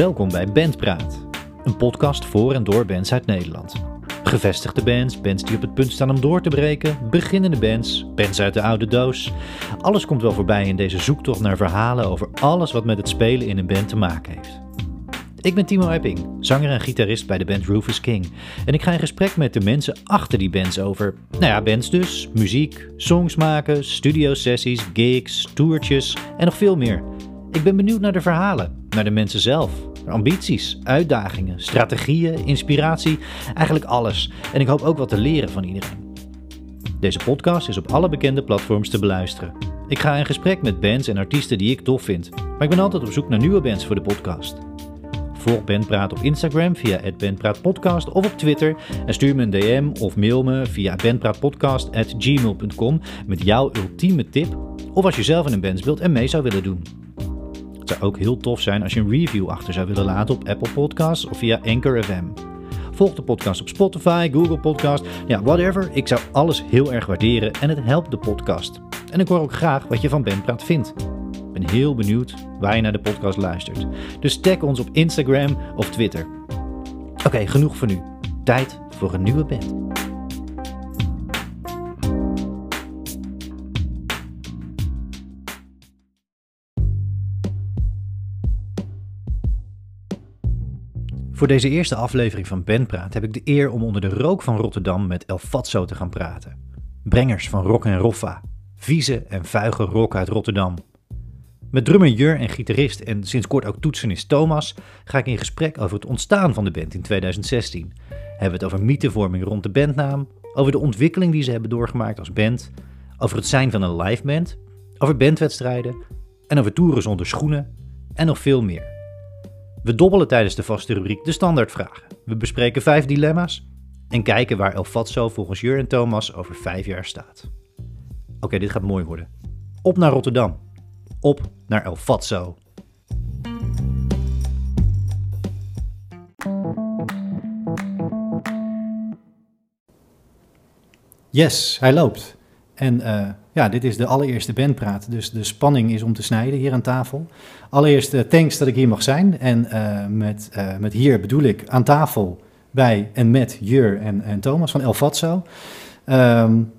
Welkom bij Bandpraat, een podcast voor en door bands uit Nederland. Gevestigde bands, bands die op het punt staan om door te breken, beginnende bands, bands uit de oude doos. Alles komt wel voorbij in deze zoektocht naar verhalen over alles wat met het spelen in een band te maken heeft. Ik ben Timo Epping, zanger en gitarist bij de band Rufus King. En ik ga in gesprek met de mensen achter die bands over, nou ja, bands dus, muziek, songs maken, studiosessies, gigs, toertjes en nog veel meer. Ik ben benieuwd naar de verhalen, naar de mensen zelf, ambities, uitdagingen, strategieën, inspiratie, eigenlijk alles. En ik hoop ook wat te leren van iedereen. Deze podcast is op alle bekende platforms te beluisteren. Ik ga in gesprek met bands en artiesten die ik tof vind, maar ik ben altijd op zoek naar nieuwe bands voor de podcast. Volg Bandpraat op Instagram via @bandpraatpodcast of op Twitter en stuur me een DM of mail me via bandpraatpodcast@gmail.com met jouw ultieme tip of als je zelf in een band speelt en mee zou willen doen. Zou ook heel tof zijn als je een review achter zou willen laten op Apple Podcasts of via Anchor FM. Volg de podcast op Spotify, Google Podcast, ja, whatever. Ik zou alles heel erg waarderen en het helpt de podcast. En ik hoor ook graag wat je van Bandpraat vindt. Ik ben heel benieuwd waar je naar de podcast luistert. Dus tag ons op Instagram of Twitter. Oké, genoeg voor nu. Tijd voor een nieuwe band. Voor deze eerste aflevering van Bandpraat heb ik de eer om onder de rook van Rotterdam met El Fatso te gaan praten. Brengers van rock en roffa. Vieze en vuige rock uit Rotterdam. Met drummer Jur en gitarist en sinds kort ook toetsenist Thomas ga ik in gesprek over het ontstaan van de band in 2016. Hebben we het over mythevorming rond de bandnaam, over de ontwikkeling die ze hebben doorgemaakt als band, over het zijn van een live band, over bandwedstrijden en over toeren zonder schoenen en nog veel meer. We dobbelen tijdens de vaste rubriek de standaardvragen. We bespreken vijf dilemma's en kijken waar El Fatso volgens Jur en Thomas over vijf jaar staat. Oké, dit gaat mooi worden. Op naar Rotterdam. Op naar El Fatso. Yes, hij loopt. En uh, ja, dit is de allereerste bandpraat, dus de spanning is om te snijden hier aan tafel. Allereerst thanks dat ik hier mag zijn. En uh, met, met hier bedoel ik aan tafel bij en met Jur en, en Thomas van El Fatso. Um,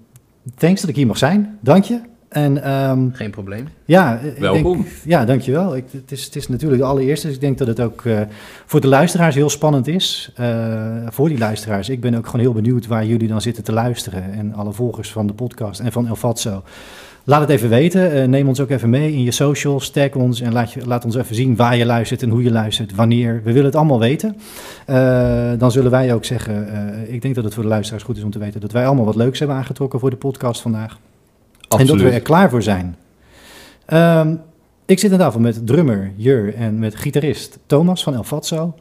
thanks dat ik hier mag zijn, dank je. En, um, Geen probleem. Ja, welkom. Denk, ja, dankjewel. Ik, het, is, het is natuurlijk de allereerste, dus ik denk dat het ook uh, voor de luisteraars heel spannend is. Uh, voor die luisteraars. Ik ben ook gewoon heel benieuwd waar jullie dan zitten te luisteren. En alle volgers van de podcast en van El Fatso. Laat het even weten. Uh, neem ons ook even mee in je socials. Tag ons en laat, je, laat ons even zien waar je luistert en hoe je luistert. Wanneer. We willen het allemaal weten. dan zullen wij ook zeggen, ik denk dat het voor de luisteraars goed is om te weten dat wij allemaal wat leuks hebben aangetrokken voor de podcast vandaag. Absoluut. En dat we er klaar voor zijn. Um, ik zit aan tafel met drummer Jur en met gitarist Thomas van El Fatso.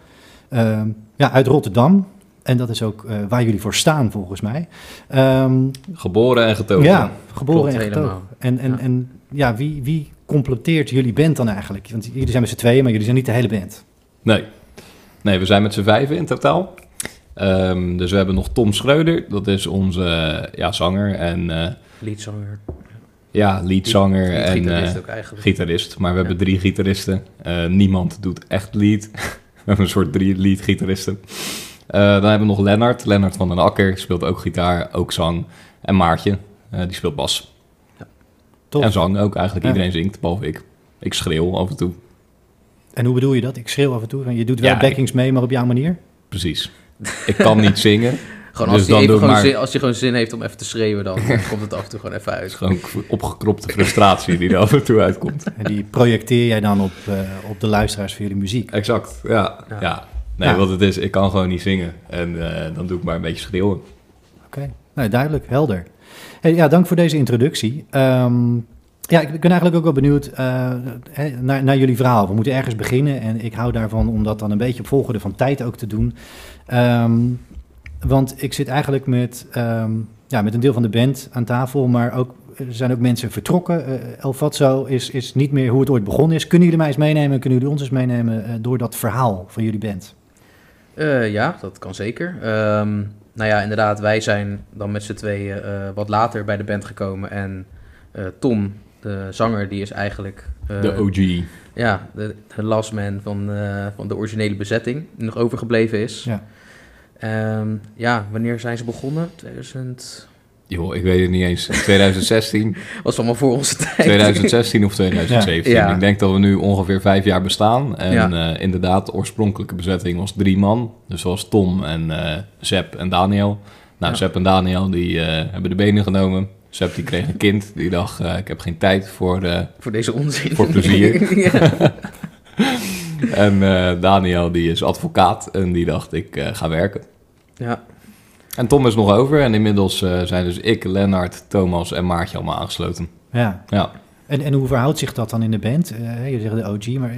Um, ja, uit Rotterdam. En dat is ook uh, waar jullie voor staan, volgens mij. Um, geboren en getogen. Ja, geboren Klopt en getogen. En, en, ja. en ja, wie, wie completeert jullie band dan eigenlijk? Want jullie zijn met z'n tweeën, maar jullie zijn niet de hele band. Nee, nee we zijn met z'n vijven in totaal. Um, dus we hebben nog Tom Schreuder, dat is onze uh, ja, zanger en... Uh, Leadzanger. Ja, leadzanger Lead, en gitarist, ook eigenlijk. gitarist. Maar we ja. hebben drie gitaristen. Uh, niemand doet echt lead. we hebben een soort drie lead gitaristen. Uh, dan hebben we nog Lennart. Lennart van den Akker speelt ook gitaar, ook zang. En Maartje, die speelt bas. Ja. En zang ook. Eigenlijk ja. iedereen zingt, behalve ik. Ik schreeuw af en toe. En hoe bedoel je dat? Ik schreeuw af en toe. Je doet wel backings ik... mee, maar op jouw manier? Precies. Ik kan niet zingen. Gewoon als, dus hij gewoon maar... zin, als je gewoon zin heeft om even te schreeuwen, dan komt het af en toe gewoon even uit. Gewoon opgekropte frustratie die er af en toe uitkomt. En die projecteer jij dan op, uh, op de luisteraars voor jullie muziek? Exact, ja. ja. ja. Nee, ja. wat het is, ik kan gewoon niet zingen. En uh, dan doe ik maar een beetje schreeuwen. Oké, okay. nou, duidelijk, helder. Hey, ja, dank voor deze introductie. Um, ja, ik ben eigenlijk ook wel benieuwd uh, naar, naar, jullie verhaal. We moeten ergens beginnen en ik hou daarvan om dat dan een beetje op volgorde van tijd ook te doen. Um, want ik zit eigenlijk met, um, ja, met een deel van de band aan tafel, maar ook, er zijn ook mensen vertrokken. Uh, El Fatso is, is niet meer hoe het ooit begonnen is. Kunnen jullie mij eens meenemen, kunnen jullie ons eens meenemen uh, door dat verhaal van jullie band? Ja, dat kan zeker. Um, nou ja, inderdaad, wij zijn dan met z'n tweeën wat later bij de band gekomen. En Tom de zanger, die is eigenlijk... eh, De OG. Ja, de, de last man van, eh, van de originele bezetting, die nog overgebleven is. Ja. Ehm, ja, wanneer zijn ze begonnen? 2000... Joh, ik weet het niet eens. 2016, Was allemaal voor onze tijd. 2016 of 2017. Ja. Ik denk dat we nu ongeveer vijf jaar bestaan. En Ja. eh, inderdaad, de oorspronkelijke bezetting was drie man. Dus zoals Tom en eh Zep en Daniel. Nou, Ja. Zep en Daniel die eh, hebben de benen genomen. Zep die kreeg een kind. Die dacht, eh, ik heb geen tijd voor... eh, Voor deze onzin. Voor plezier. ja. en eh, Daniel die is advocaat en die dacht, ik eh, ga werken. ja. En Tom is nog over en inmiddels eh, zijn dus ik, Lennart, Thomas en Maartje allemaal aangesloten. Ja. Ja, En, en hoe verhoudt zich dat dan in de band? Eh, je zegt de OG, maar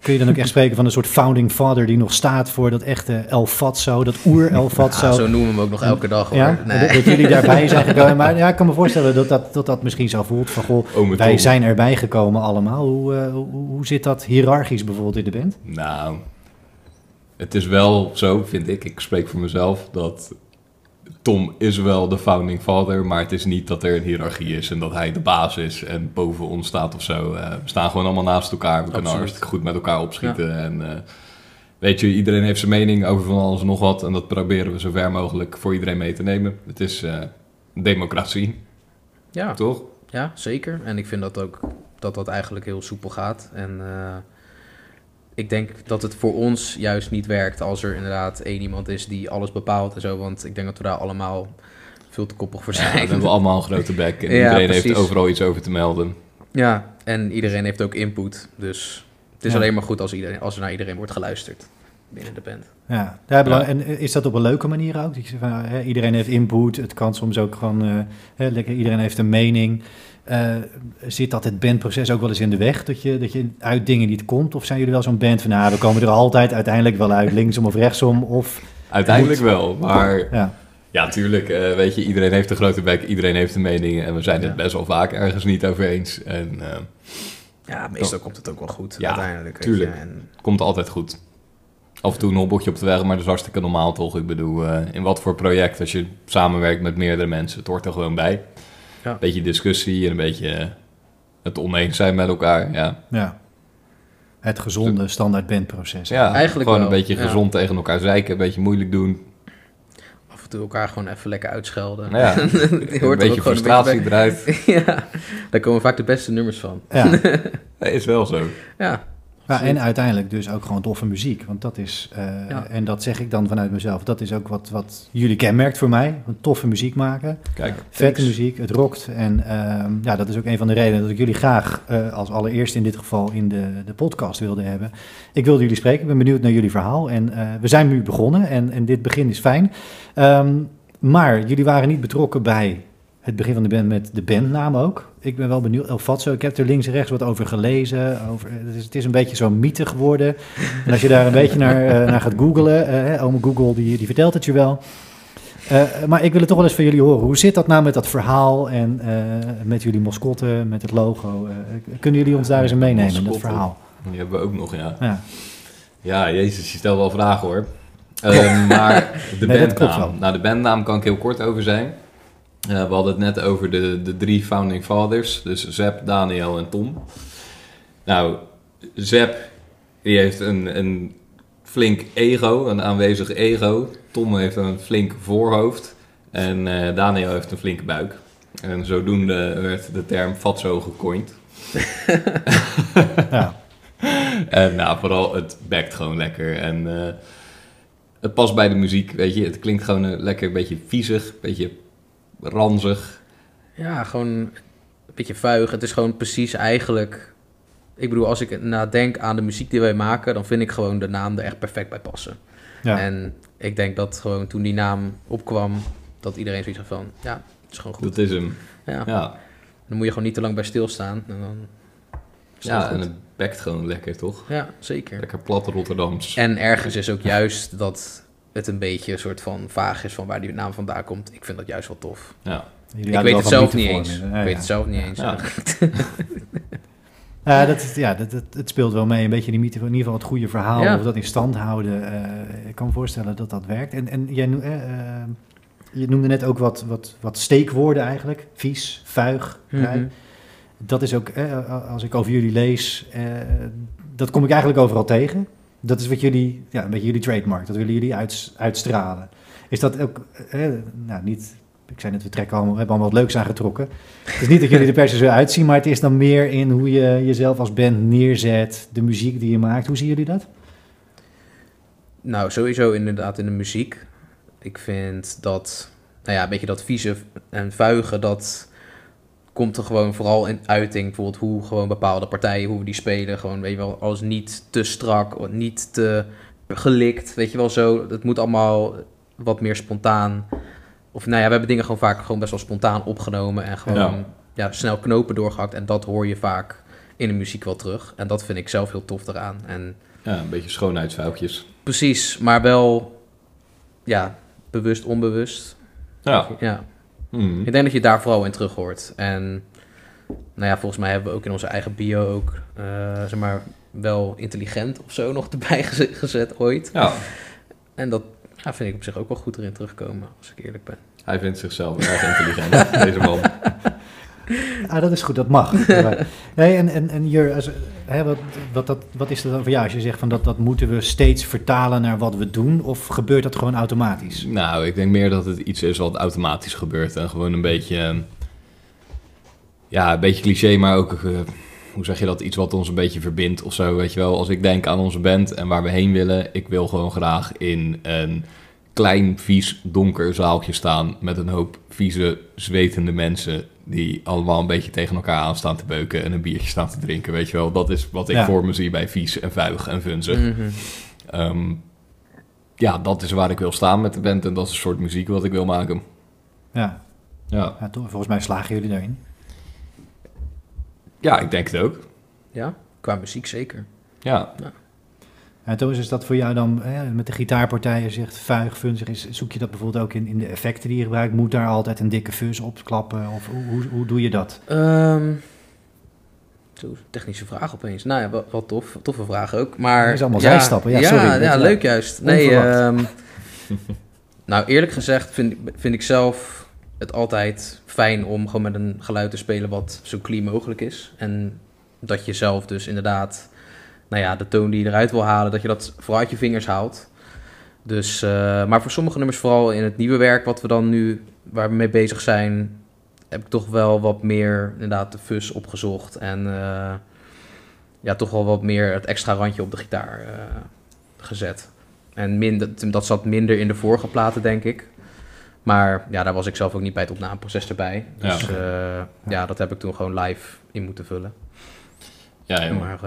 kun je dan ook echt spreken van een soort founding father die nog staat voor dat echte El Fatso, dat oer El Fatso? Ja, zo noemen we hem ook nog elke dag hoor. Ja, Nee. dat, dat jullie daarbij zijn gekomen. Maar ja, ik kan me voorstellen dat dat, dat, dat misschien zo voelt van, goh, Ome wij Tom. zijn erbij gekomen allemaal. Hoe, eh, hoe, hoe zit dat hiërarchisch bijvoorbeeld in de band? Nou, het is wel zo, vind ik, ik spreek voor mezelf, dat Tom is wel de founding father, maar het is niet dat er een hiërarchie is en dat hij de baas is en boven ons staat of zo. Eh, we staan gewoon allemaal naast elkaar, we kunnen hartstikke goed met elkaar opschieten en... eh, Weet je, iedereen heeft zijn mening over van alles en nog wat. En dat proberen we zo ver mogelijk voor iedereen mee te nemen. Het is eh, democratie, Ja, toch? ja, zeker. En ik vind dat ook dat dat eigenlijk heel soepel gaat. En ik denk dat het voor ons juist niet werkt als er inderdaad één iemand is die alles bepaalt en zo. Want ik denk dat we daar allemaal veel te koppig voor Ja, we zijn. hebben allemaal een grote bek. En Ja, iedereen heeft overal iets over te melden. Ja, en iedereen heeft ook input. Dus het is Ja. alleen maar goed als, iedereen, als er naar iedereen wordt geluisterd binnen de band. Ja, daar en is dat op een leuke manier ook? Dat je zegt van, hè, iedereen heeft input, het kan soms ook gewoon, eh, hè, lekker, iedereen heeft een mening. Eh, zit dat het bandproces ook wel eens in de weg, dat je, dat je uit dingen niet komt? Of zijn jullie wel zo'n band van, nou, we komen er altijd uiteindelijk wel uit, linksom of rechtsom? Of, Uiteindelijk wel, maar ja, ja, tuurlijk, eh, weet je, iedereen heeft een grote bek, iedereen heeft een mening en we zijn het Ja. best wel vaak ergens niet over eens. En eh, Ja, meestal komt het ook wel goed Ja, uiteindelijk. tuurlijk. je. En, komt altijd goed. Af en toe een hobbeltje op de weg, maar dat is hartstikke normaal toch? Ik bedoel, eh, in wat voor project, als je samenwerkt met meerdere mensen, het hoort er gewoon bij. Ja. Een beetje discussie en een beetje het oneens zijn met elkaar, ja. ja. Het gezonde standaard bandproces. Ja, Eigenlijk gewoon een beetje ja. gezond tegen elkaar zeiken, een beetje moeilijk doen. af en toe elkaar gewoon even lekker uitschelden. Nou ja, Die hoort een er ook beetje frustratie bij. eruit. ja, daar komen vaak de beste nummers van. Ja. Dat is wel zo. Ja, Ja, en uiteindelijk dus ook gewoon toffe muziek. Want dat is, eh, Ja. en dat zeg ik dan vanuit mezelf, dat is ook wat, wat jullie kenmerkt voor mij. Toffe muziek maken, Kijk, vette Thanks. muziek, het rokt. En ehm, ja, dat is ook een van de redenen dat ik jullie graag eh, als allereerste in dit geval in de, de podcast wilde hebben. Ik wilde jullie spreken, ik ben benieuwd naar jullie verhaal. En eh, we zijn nu begonnen en, en dit begin is fijn. Ehm, maar jullie waren niet betrokken bij het begin van de band met de bandnaam ook. Ik ben wel benieuwd. El Fatso, ik heb er links en rechts wat over gelezen. Over, het, is, het is een beetje zo'n mythe geworden. En als je daar een beetje naar, eh, naar gaat googlen, eh, ome Google die, die vertelt het je wel. Eh, maar ik wil het toch wel eens van jullie horen. Hoe zit dat nou met dat verhaal en met jullie mascotte, met het logo? Kunnen jullie ons daar eens in meenemen, in dat verhaal? die hebben we ook nog, ja. Ja. Ja, jezus, je stelt wel vragen hoor. Ehm, maar de Nee, bandnaam. Nou, de bandnaam kan ik heel kort over zijn. Eh, we hadden het net over de, de drie founding fathers. Dus Zep, Daniel en Tom. Nou, Zep, die heeft een, een flink ego, een aanwezig ego. Tom heeft een flink voorhoofd. En eh, Daniel heeft een flinke buik. En zodoende werd de term fatso gecoind. ja. En nou, vooral het backt gewoon lekker. En eh, het past bij de muziek, weet je. Het klinkt gewoon eh, lekker een beetje viezig, een beetje ranzig. ja, gewoon een beetje vuig. Het is gewoon precies eigenlijk... Ik bedoel, als ik nadenk aan de muziek die wij maken... dan vind ik gewoon de naam er echt perfect bij passen. Ja. En ik denk dat gewoon toen die naam opkwam... dat iedereen zoiets had van... ja, het is gewoon goed. Dat is hem. Ja. Ja, Dan moet je gewoon niet te lang bij stilstaan. En dan het ja goed. en het backt gewoon lekker, toch? ja zeker. Lekker plat Rotterdams. En ergens is ook juist dat het een beetje een soort van vaag is van waar die naam vandaan komt. Ik vind dat juist wel tof. Ja. Ik weet het zelf van niet eens. ik weet het zelf niet eens. Ja. Dat, is- ja dat, dat, het speelt wel mee. Een beetje die mythe, in ieder geval het goede verhaal. Ja. Of dat in stand houden. eh, ik kan me voorstellen dat dat werkt. En, en jij eh, eh, je noemde net ook wat, wat, wat steekwoorden eigenlijk. Vies, vuig, Mhm. dat is ook, als ik over jullie lees, eh, dat kom ik eigenlijk overal tegen. Dat is wat jullie, ja, een beetje jullie trademark, dat willen jullie uit, uitstralen. Is dat ook, eh, nou niet, ik zei net, we trekken allemaal, we hebben allemaal wat leuks aangetrokken. Het is niet dat jullie er per se zo uitzien, maar het is dan meer in hoe je jezelf als band neerzet, de muziek die je maakt. Hoe zien jullie dat? Nou, sowieso inderdaad in de muziek. Ik vind dat, nou ja, een beetje dat vieze en vuigen, dat komt er gewoon vooral in uiting. Bijvoorbeeld hoe gewoon bepaalde partijen, hoe we die spelen. Gewoon, weet je wel, alles niet te strak, niet te gelikt, weet je wel zo. Het moet allemaal wat meer spontaan. Of nou ja, we hebben dingen gewoon vaak gewoon best wel spontaan opgenomen en gewoon ja. ja snel knopen doorgehakt. En dat hoor je vaak in de muziek wel terug. En dat vind ik zelf heel tof eraan. En ja, een beetje schoonheidsfoutjes. Precies, maar wel ja, bewust, onbewust. Ja. ja. Mm. Ik denk dat je daar vooral in terug hoort. En nou ja, volgens mij hebben we ook in onze eigen bio ook, uh, zeg maar, wel intelligent of zo nog erbij gezet ooit. Ja. En dat ja, vind ik op zich ook wel goed erin terugkomen, als ik eerlijk ben. Hij vindt zichzelf erg intelligent, deze man. Ah, dat is goed, dat mag. nee, en en, en Jur, als, hè, wat, wat, dat, wat is dat dan voor jou als je zegt van dat, dat moeten we steeds vertalen naar wat we doen? Of gebeurt dat gewoon automatisch? Nou, ik denk meer dat het iets is wat automatisch gebeurt. En gewoon een beetje, ja, een beetje cliché, maar ook, uh, hoe zeg je dat, iets wat ons een beetje verbindt of zo. Weet je wel, als ik denk aan onze band en waar we heen willen, ik wil gewoon graag in een klein, vies, donker zaaltje staan met een hoop vieze, zwetende mensen die allemaal een beetje tegen elkaar aan staan te beuken en een biertje staan te drinken, weet je wel. Dat is wat ik Ja. voor me zie bij vies en vuig en vunzig. Mhm. Ehm, ja, dat is waar ik wil staan met de band en dat is een soort muziek wat ik wil maken. Ja, Ja, ja toch, volgens mij slagen jullie daarin. ja ik denk het ook. Ja, qua muziek zeker. Ja, En Thomas, is dat voor jou dan, hè, met de gitaarpartij, je zegt vuig, funzig, is, zoek je dat bijvoorbeeld ook in, in de effecten die je gebruikt? Moet daar altijd een dikke fuzz op klappen? Of hoe, hoe, hoe doe je dat? Zo, technische vraag opeens. Nou ja, wat, wat tof. Toffe vraag ook. Maar, Dat is allemaal ja, zijstappen. Ja, sorry. Ja, Dat- ja. leuk juist. Nee, ehm, nou eerlijk gezegd vind, ik- vind ik zelf het altijd fijn om gewoon met een geluid te spelen wat zo clean mogelijk is. En dat je zelf dus inderdaad, nou ja, de toon die je eruit wil halen, dat je dat vooral uit je vingers haalt. Dus, eh, maar voor sommige nummers, vooral in het nieuwe werk wat we dan nu, waar we mee bezig zijn, heb ik toch wel wat meer inderdaad de fuzz opgezocht. En eh, ja, toch wel wat meer het extra randje op de gitaar eh, gezet. En minder, dat zat minder in de vorige platen, denk ik. Maar ja, daar was ik zelf ook niet bij het opnameproces erbij. Ja. Dus eh, ja, dat heb ik toen gewoon live in moeten vullen. ja, ja. Maar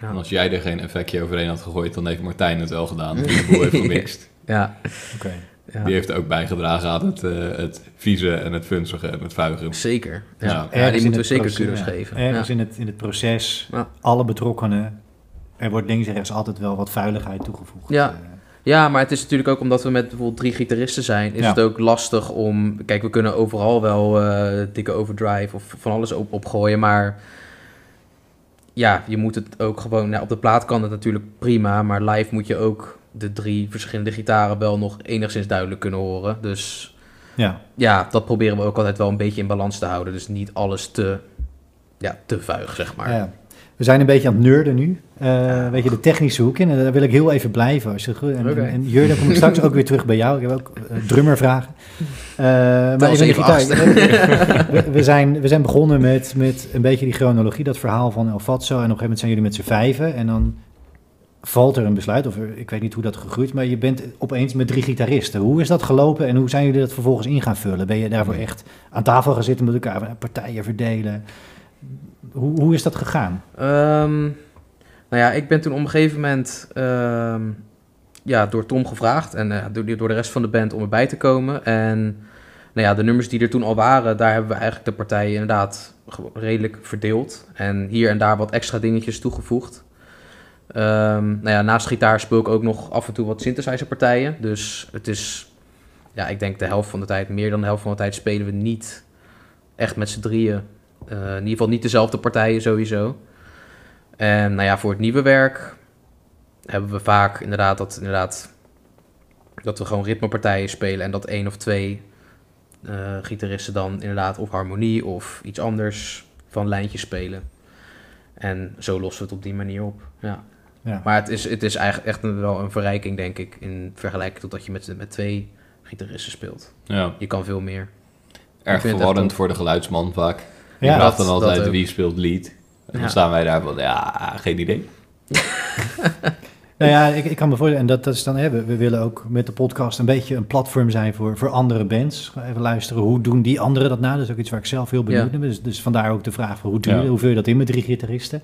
ja. En als jij er geen effectje overheen had gegooid, dan heeft Martijn het wel gedaan. Die de boel heeft gemixt. ja, Oké. ja. Die heeft ook bijgedragen aan het, eh, het vieze en het funzige en het vuige. zeker. Ja, Ja. die in moeten we het zeker ja. geven. Ergens Ja. in, het, in het proces, Ja. alle betrokkenen, er wordt links en rechts altijd wel wat vuiligheid toegevoegd. Ja. Eh, Ja, maar het is natuurlijk ook omdat we met bijvoorbeeld drie gitaristen zijn, is Ja. het ook lastig om. Kijk, we kunnen overal wel eh, dikke overdrive of van alles op, opgooien, maar ja, je moet het ook gewoon. Nou, op de plaat kan het natuurlijk prima, maar live moet je ook de drie verschillende gitaren wel nog enigszins duidelijk kunnen horen. Dus ja. ja, dat proberen we ook altijd wel een beetje in balans te houden. Dus niet alles te, ja, te vuig, zeg maar. Ja. We zijn een beetje aan het nerden nu. Eh, Weet je, de technische hoek in. En daar wil ik heel even blijven. Als je, goed- en, en, en Jur, dan kom ik straks ook weer terug bij jou. Ik heb ook eh, drummervragen. Eh maar even de gitaar. we, we zijn, we zijn begonnen met, met een beetje die chronologie, dat verhaal van El Fatso. En op een gegeven moment zijn jullie met z'n vijven. En dan valt er een besluit, of ik weet niet hoe dat gegroeid, maar je bent opeens met drie gitaristen. Hoe is dat gelopen en hoe zijn jullie dat vervolgens in gaan vullen? Ben je daarvoor echt aan tafel gaan zitten met elkaar, partijen verdelen? Hoe, hoe is dat gegaan? Ehm, nou ja, ik ben toen op een gegeven moment ehm, ja, door Tom gevraagd en eh, door, de rest van de band om erbij te komen. En nou ja, de nummers die er toen al waren, daar hebben we eigenlijk de partijen inderdaad redelijk verdeeld. En hier en daar wat extra dingetjes toegevoegd. Ehm, nou ja, naast gitaar speel ik ook nog af en toe wat synthesizerpartijen. Dus het is, ja, ik denk de helft van de tijd, meer dan de helft van de tijd spelen we niet echt met z'n drieën. Eh, in ieder geval niet dezelfde partijen sowieso. En nou ja, voor het nieuwe werk hebben we vaak inderdaad dat, inderdaad, dat we gewoon ritmepartijen spelen en dat één of twee eh, gitaristen dan inderdaad of harmonie of iets anders van lijntjes spelen. En zo lossen we het op die manier op. Ja. Ja. Maar het is, het is eigenlijk echt een- wel een verrijking, denk ik, in vergelijking tot dat je met, met twee gitaristen speelt. Ja, Je kan veel meer. erg verwarrend voor de geluidsman vaak. Ja, ik dacht dan altijd dat wie speelt lead. En dan Ja. staan wij daar van, ja, geen idee. Nou ja, ik, ik kan me voorstellen, en dat, dat is dan, hè, we, we willen ook met de podcast een beetje een platform zijn voor, voor andere bands. Even luisteren, hoe doen die anderen dat nou? Dat is ook iets waar ik zelf heel benieuwd Ja. naar ben. Dus, dus vandaar ook de vraag van hoe, doe je, Ja. hoe vul je dat in met drie gitaristen?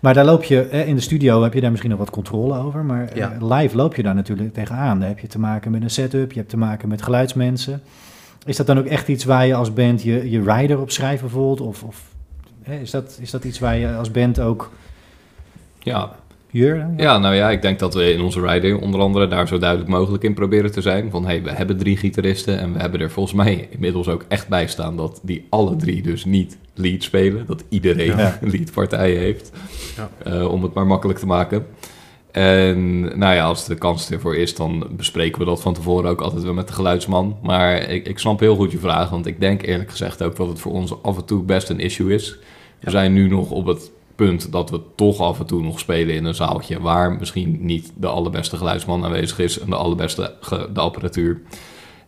Maar daar loop je, hè, in de studio heb je daar misschien nog wat controle over, maar eh, live loop je daar natuurlijk tegenaan. Daar heb je te maken met een setup, je hebt te maken met geluidsmensen. Is dat dan ook echt iets waar je als band je, je rider op schrijft bijvoorbeeld? Of, of hè, is, dat, is dat iets waar je als band ook... Ja, Jur? Ja, nou ja, ik denk dat we in onze rider onder andere daar zo duidelijk mogelijk in proberen te zijn. Van hey, we hebben drie gitaristen en we hebben er volgens mij inmiddels ook echt bij staan dat die alle drie dus niet lead spelen. Dat iedereen Ja. een leadpartij heeft, Ja. eh, om het maar makkelijk te maken. En nou ja, als de kans ervoor is, dan bespreken we dat van tevoren ook altijd wel met de geluidsman. Maar ik, ik snap heel goed je vraag, want ik denk eerlijk gezegd ook dat het voor ons af en toe best een issue is. We Ja. zijn nu nog op het punt dat we toch af en toe nog spelen in een zaaltje waar misschien niet de allerbeste geluidsman aanwezig is en de allerbeste de apparatuur.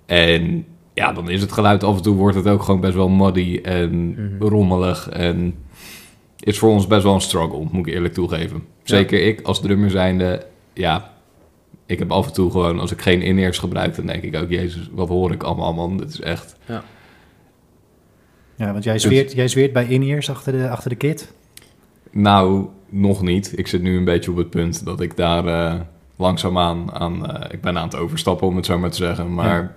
En ja, dan is het geluid af en toe wordt het ook gewoon best wel muddy en Mhm. rommelig en is voor ons best wel een struggle, moet ik eerlijk toegeven. Zeker ik als drummer zijnde, ja, ik heb af en toe gewoon, als ik geen in-ears gebruik, dan denk ik ook, jezus, wat hoor ik allemaal man, dit is echt... Ja, want jij zweert, jij zweert bij in-ears achter de, achter de kit. Nou, nog niet. Ik zit nu een beetje op het punt dat ik daar eh, langzaamaan aan... eh, ik ben aan het overstappen, om het zo maar te zeggen. Maar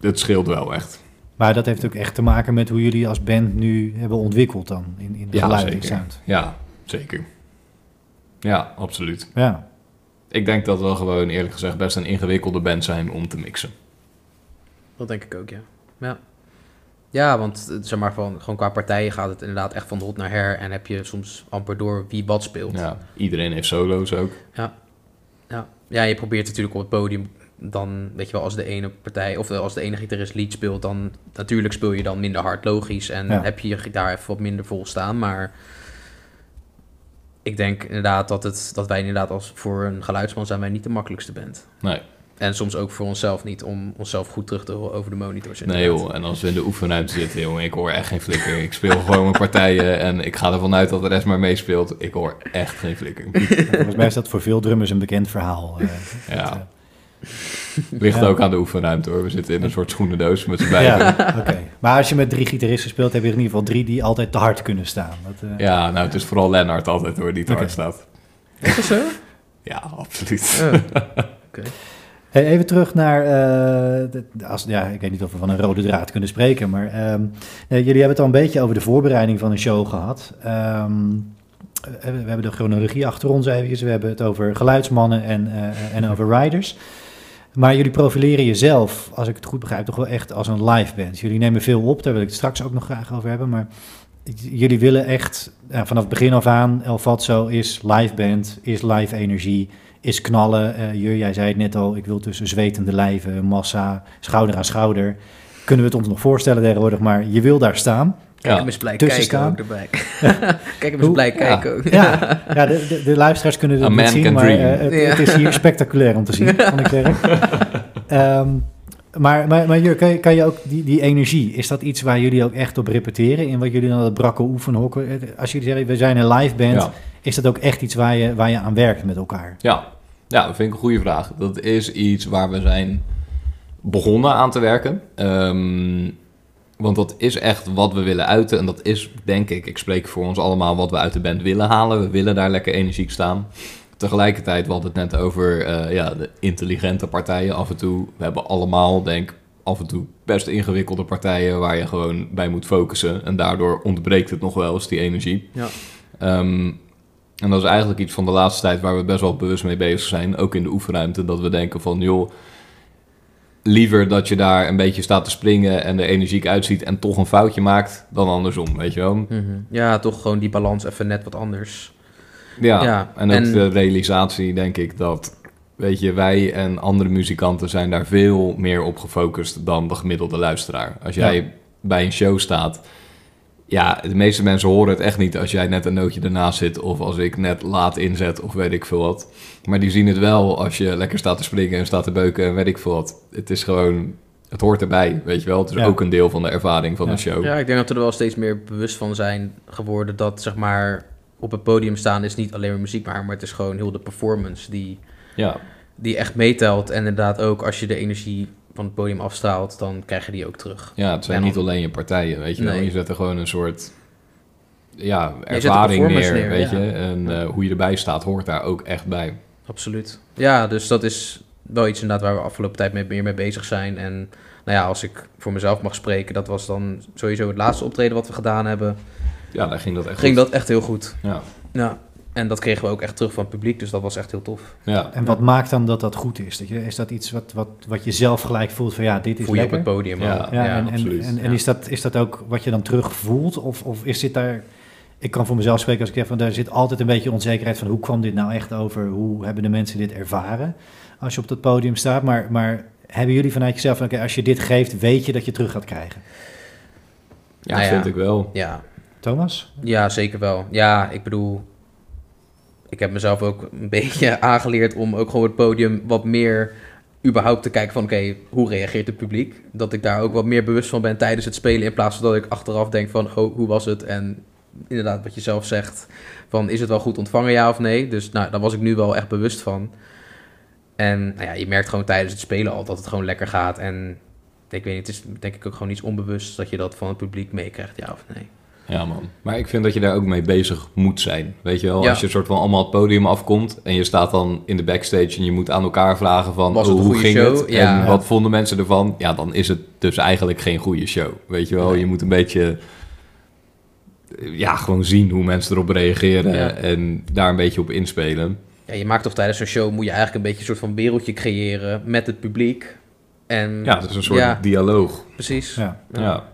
het scheelt wel echt. Maar dat heeft ook echt te maken met hoe jullie als band nu hebben ontwikkeld dan in, in de Ja, geluid en zeker. sound. Ja, zeker. Ja, absoluut. Ja, Ik denk dat we gewoon eerlijk gezegd best een ingewikkelde band zijn om te mixen. Dat denk ik ook, ja. Ja, ja want eh, zeg maar, van, gewoon qua partijen gaat het inderdaad echt van de hot naar her. En heb je soms amper door wie wat speelt. Ja, iedereen heeft solo's ook. Ja. ja, je probeert natuurlijk op het podium dan, weet je wel, als de ene partij of als de ene gitarist lead speelt, dan natuurlijk speel je dan minder hard, logisch. En Ja. heb je je gitaar even wat minder vol staan. Maar ik denk inderdaad dat, het, dat wij inderdaad als voor een geluidsman zijn wij niet de makkelijkste band. Nee, En soms ook voor onszelf niet, om onszelf goed terug te horen over de monitors. nee joh. En als we in de oefenruimte zitten, jongen, ik hoor echt geen flikker. Ik speel gewoon mijn partijen en ik ga ervan uit dat de rest maar meespeelt. Ik hoor echt geen flikker. volgens mij is dat voor veel drummers een bekend verhaal. eh, Ja. dat, eh, Ligt Ja. ook aan de oefenruimte hoor. We zitten in een soort schoenendoos met z'n beiden. Ja. ja, oké. Maar als je met drie gitaristen speelt, heb je in ieder geval drie die altijd te hard kunnen staan. Dat, eh, nou het is vooral Lennart altijd hoor, die te hard Oké. staat. Is dat zo? Ja, absoluut. Oh. Hey, even terug naar, eh, de- als, ja, ik weet niet of we van een rode draad kunnen spreken, maar ehm, eh, jullie hebben het al een beetje over de voorbereiding van een show gehad. Ehm, eh, we hebben de chronologie achter ons eventjes, we hebben het over geluidsmannen en, eh, en over riders. Maar jullie profileren jezelf, als ik het goed begrijp, toch wel echt als een live band. Jullie nemen veel op, daar wil ik het straks ook nog graag over hebben, maar jullie willen echt vanaf het begin af aan, El Fatso is live band, is live energie, is knallen. Eh Jur, jij zei het net al, ik wil tussen zwetende lijven, massa, schouder aan schouder. Kunnen we het ons nog voorstellen tegenwoordig, maar je wil daar staan. Kijk Ja. hem eens blij kijken staan. ook erbij. Kijk hem eens blij kijken ook. Ja, ja de, de, de luisteraars kunnen het niet man zien, maar eh, het, Ja. het is hier spectaculair om te zien, kan ik zeggen. Ehm, maar, maar, maar Jur, kan je, kan je ook die, die energie, is dat iets waar jullie ook echt op repeteren? In wat jullie dan het brakke oefenhokken? Eh, Als jullie zeggen, we zijn een live band, Ja. is dat ook echt iets waar je, waar je aan werkt met elkaar? Ja. ja, dat vind ik een goede vraag. Dat is iets waar we zijn begonnen aan te werken. Ehm, want dat is echt wat we willen uiten. En dat is, denk ik, ik spreek voor ons allemaal wat we uit de band willen halen. We willen daar lekker energiek staan. Tegelijkertijd, we hadden het net over eh, ja, de intelligente partijen af en toe. We hebben allemaal, denk ik, af en toe best ingewikkelde partijen waar je gewoon bij moet focussen. En daardoor ontbreekt het nog wel eens, die energie. Ja. Ehm, en dat is eigenlijk iets van de laatste tijd waar we best wel bewust mee bezig zijn. Ook in de oefenruimte. Dat we denken van, joh, liever dat je daar een beetje staat te springen en er energiek uitziet en toch een foutje maakt, dan andersom, weet je wel. Mhm. Ja, toch gewoon die balans even net wat anders. Ja, Ja, en ook en- de realisatie, denk ik, dat, weet je, wij en andere muzikanten zijn daar veel meer op gefocust dan de gemiddelde luisteraar. Als jij bij een show staat, ja, de meeste mensen horen het echt niet als jij net een nootje ernaast zit of als ik net laat inzet of weet ik veel wat. Maar die zien het wel als je lekker staat te springen en staat te beuken en weet ik veel wat. Het is gewoon, het hoort erbij, weet je wel. Het is Ja. ook een deel van de ervaring van Ja. de show. Ja, ik denk dat we er wel steeds meer bewust van zijn geworden dat zeg maar op het podium staan is niet alleen maar muziek maar, maar het is gewoon heel de performance die, Ja, die echt meetelt. En inderdaad ook als je de energie van het podium afstraalt, dan krijg je die ook terug. ja het zijn niet alleen je partijen, weet je wel. Je zet er gewoon een soort ja, ervaring performance neer, neer, weet ja. je. En eh, hoe je erbij staat hoort daar ook echt bij. Absoluut. Ja, dus dat is wel iets inderdaad waar we afgelopen tijd mee, meer mee bezig zijn. En nou ja, als ik voor mezelf mag spreken, dat was dan sowieso het laatste optreden wat we gedaan hebben. Ja, daar ging dat echt Ging goed. dat echt heel goed. Ja, Ja. En dat kregen we ook echt terug van het publiek, dus dat was echt heel tof. ja. En wat maakt dan dat dat goed is? Dat je, is dat iets wat, wat, wat je zelf gelijk voelt van ja, dit is Voel je lekker? op het podium Ja. ook. Ja, en, en, absoluut. en, en is, dat, is dat ook wat je dan terug voelt? Of, of is dit daar... Ik kan voor mezelf spreken als ik zeg van... Er zit altijd een beetje onzekerheid van... Hoe kwam dit nou echt over? Hoe hebben de mensen dit ervaren? Als je op dat podium staat. Maar, maar hebben jullie vanuit jezelf... van, Oké, als je dit geeft, weet je dat je terug gaat krijgen? Ja, Nou ja. vind ik wel. Ja, Thomas? Ja, zeker wel. Ja, ik bedoel, ik heb mezelf ook een beetje aangeleerd om ook gewoon het podium wat meer überhaupt te kijken van oké, hoe reageert het publiek? Dat ik daar ook wat meer bewust van ben tijdens het spelen in plaats van dat ik achteraf denk van oh, hoe was het? En inderdaad wat je zelf zegt van is het wel goed ontvangen ja of nee? Dus nou, daar was ik nu wel echt bewust van. En nou ja, je merkt gewoon tijdens het spelen al dat het gewoon lekker gaat en ik weet niet, het is denk ik ook gewoon iets onbewust dat je dat van het publiek meekrijgt, ja of nee. Ja, man. Maar ik vind dat je daar ook mee bezig moet zijn. Weet je wel, Ja. als je soort van allemaal het podium afkomt en je staat dan in de backstage en je moet aan elkaar vragen van Was het oh, een hoe goede ging show? het Ja. en wat vonden mensen ervan? Ja, dan is het dus eigenlijk geen goede show. Weet je wel, Nee. je moet een beetje ja, gewoon zien hoe mensen erop reageren Ja. en daar een beetje op inspelen. Ja, je maakt toch tijdens zo'n show moet je eigenlijk een beetje een soort van wereldje creëren met het publiek. En Ja, dat is een soort Ja. dialoog. precies. Ja. Ja.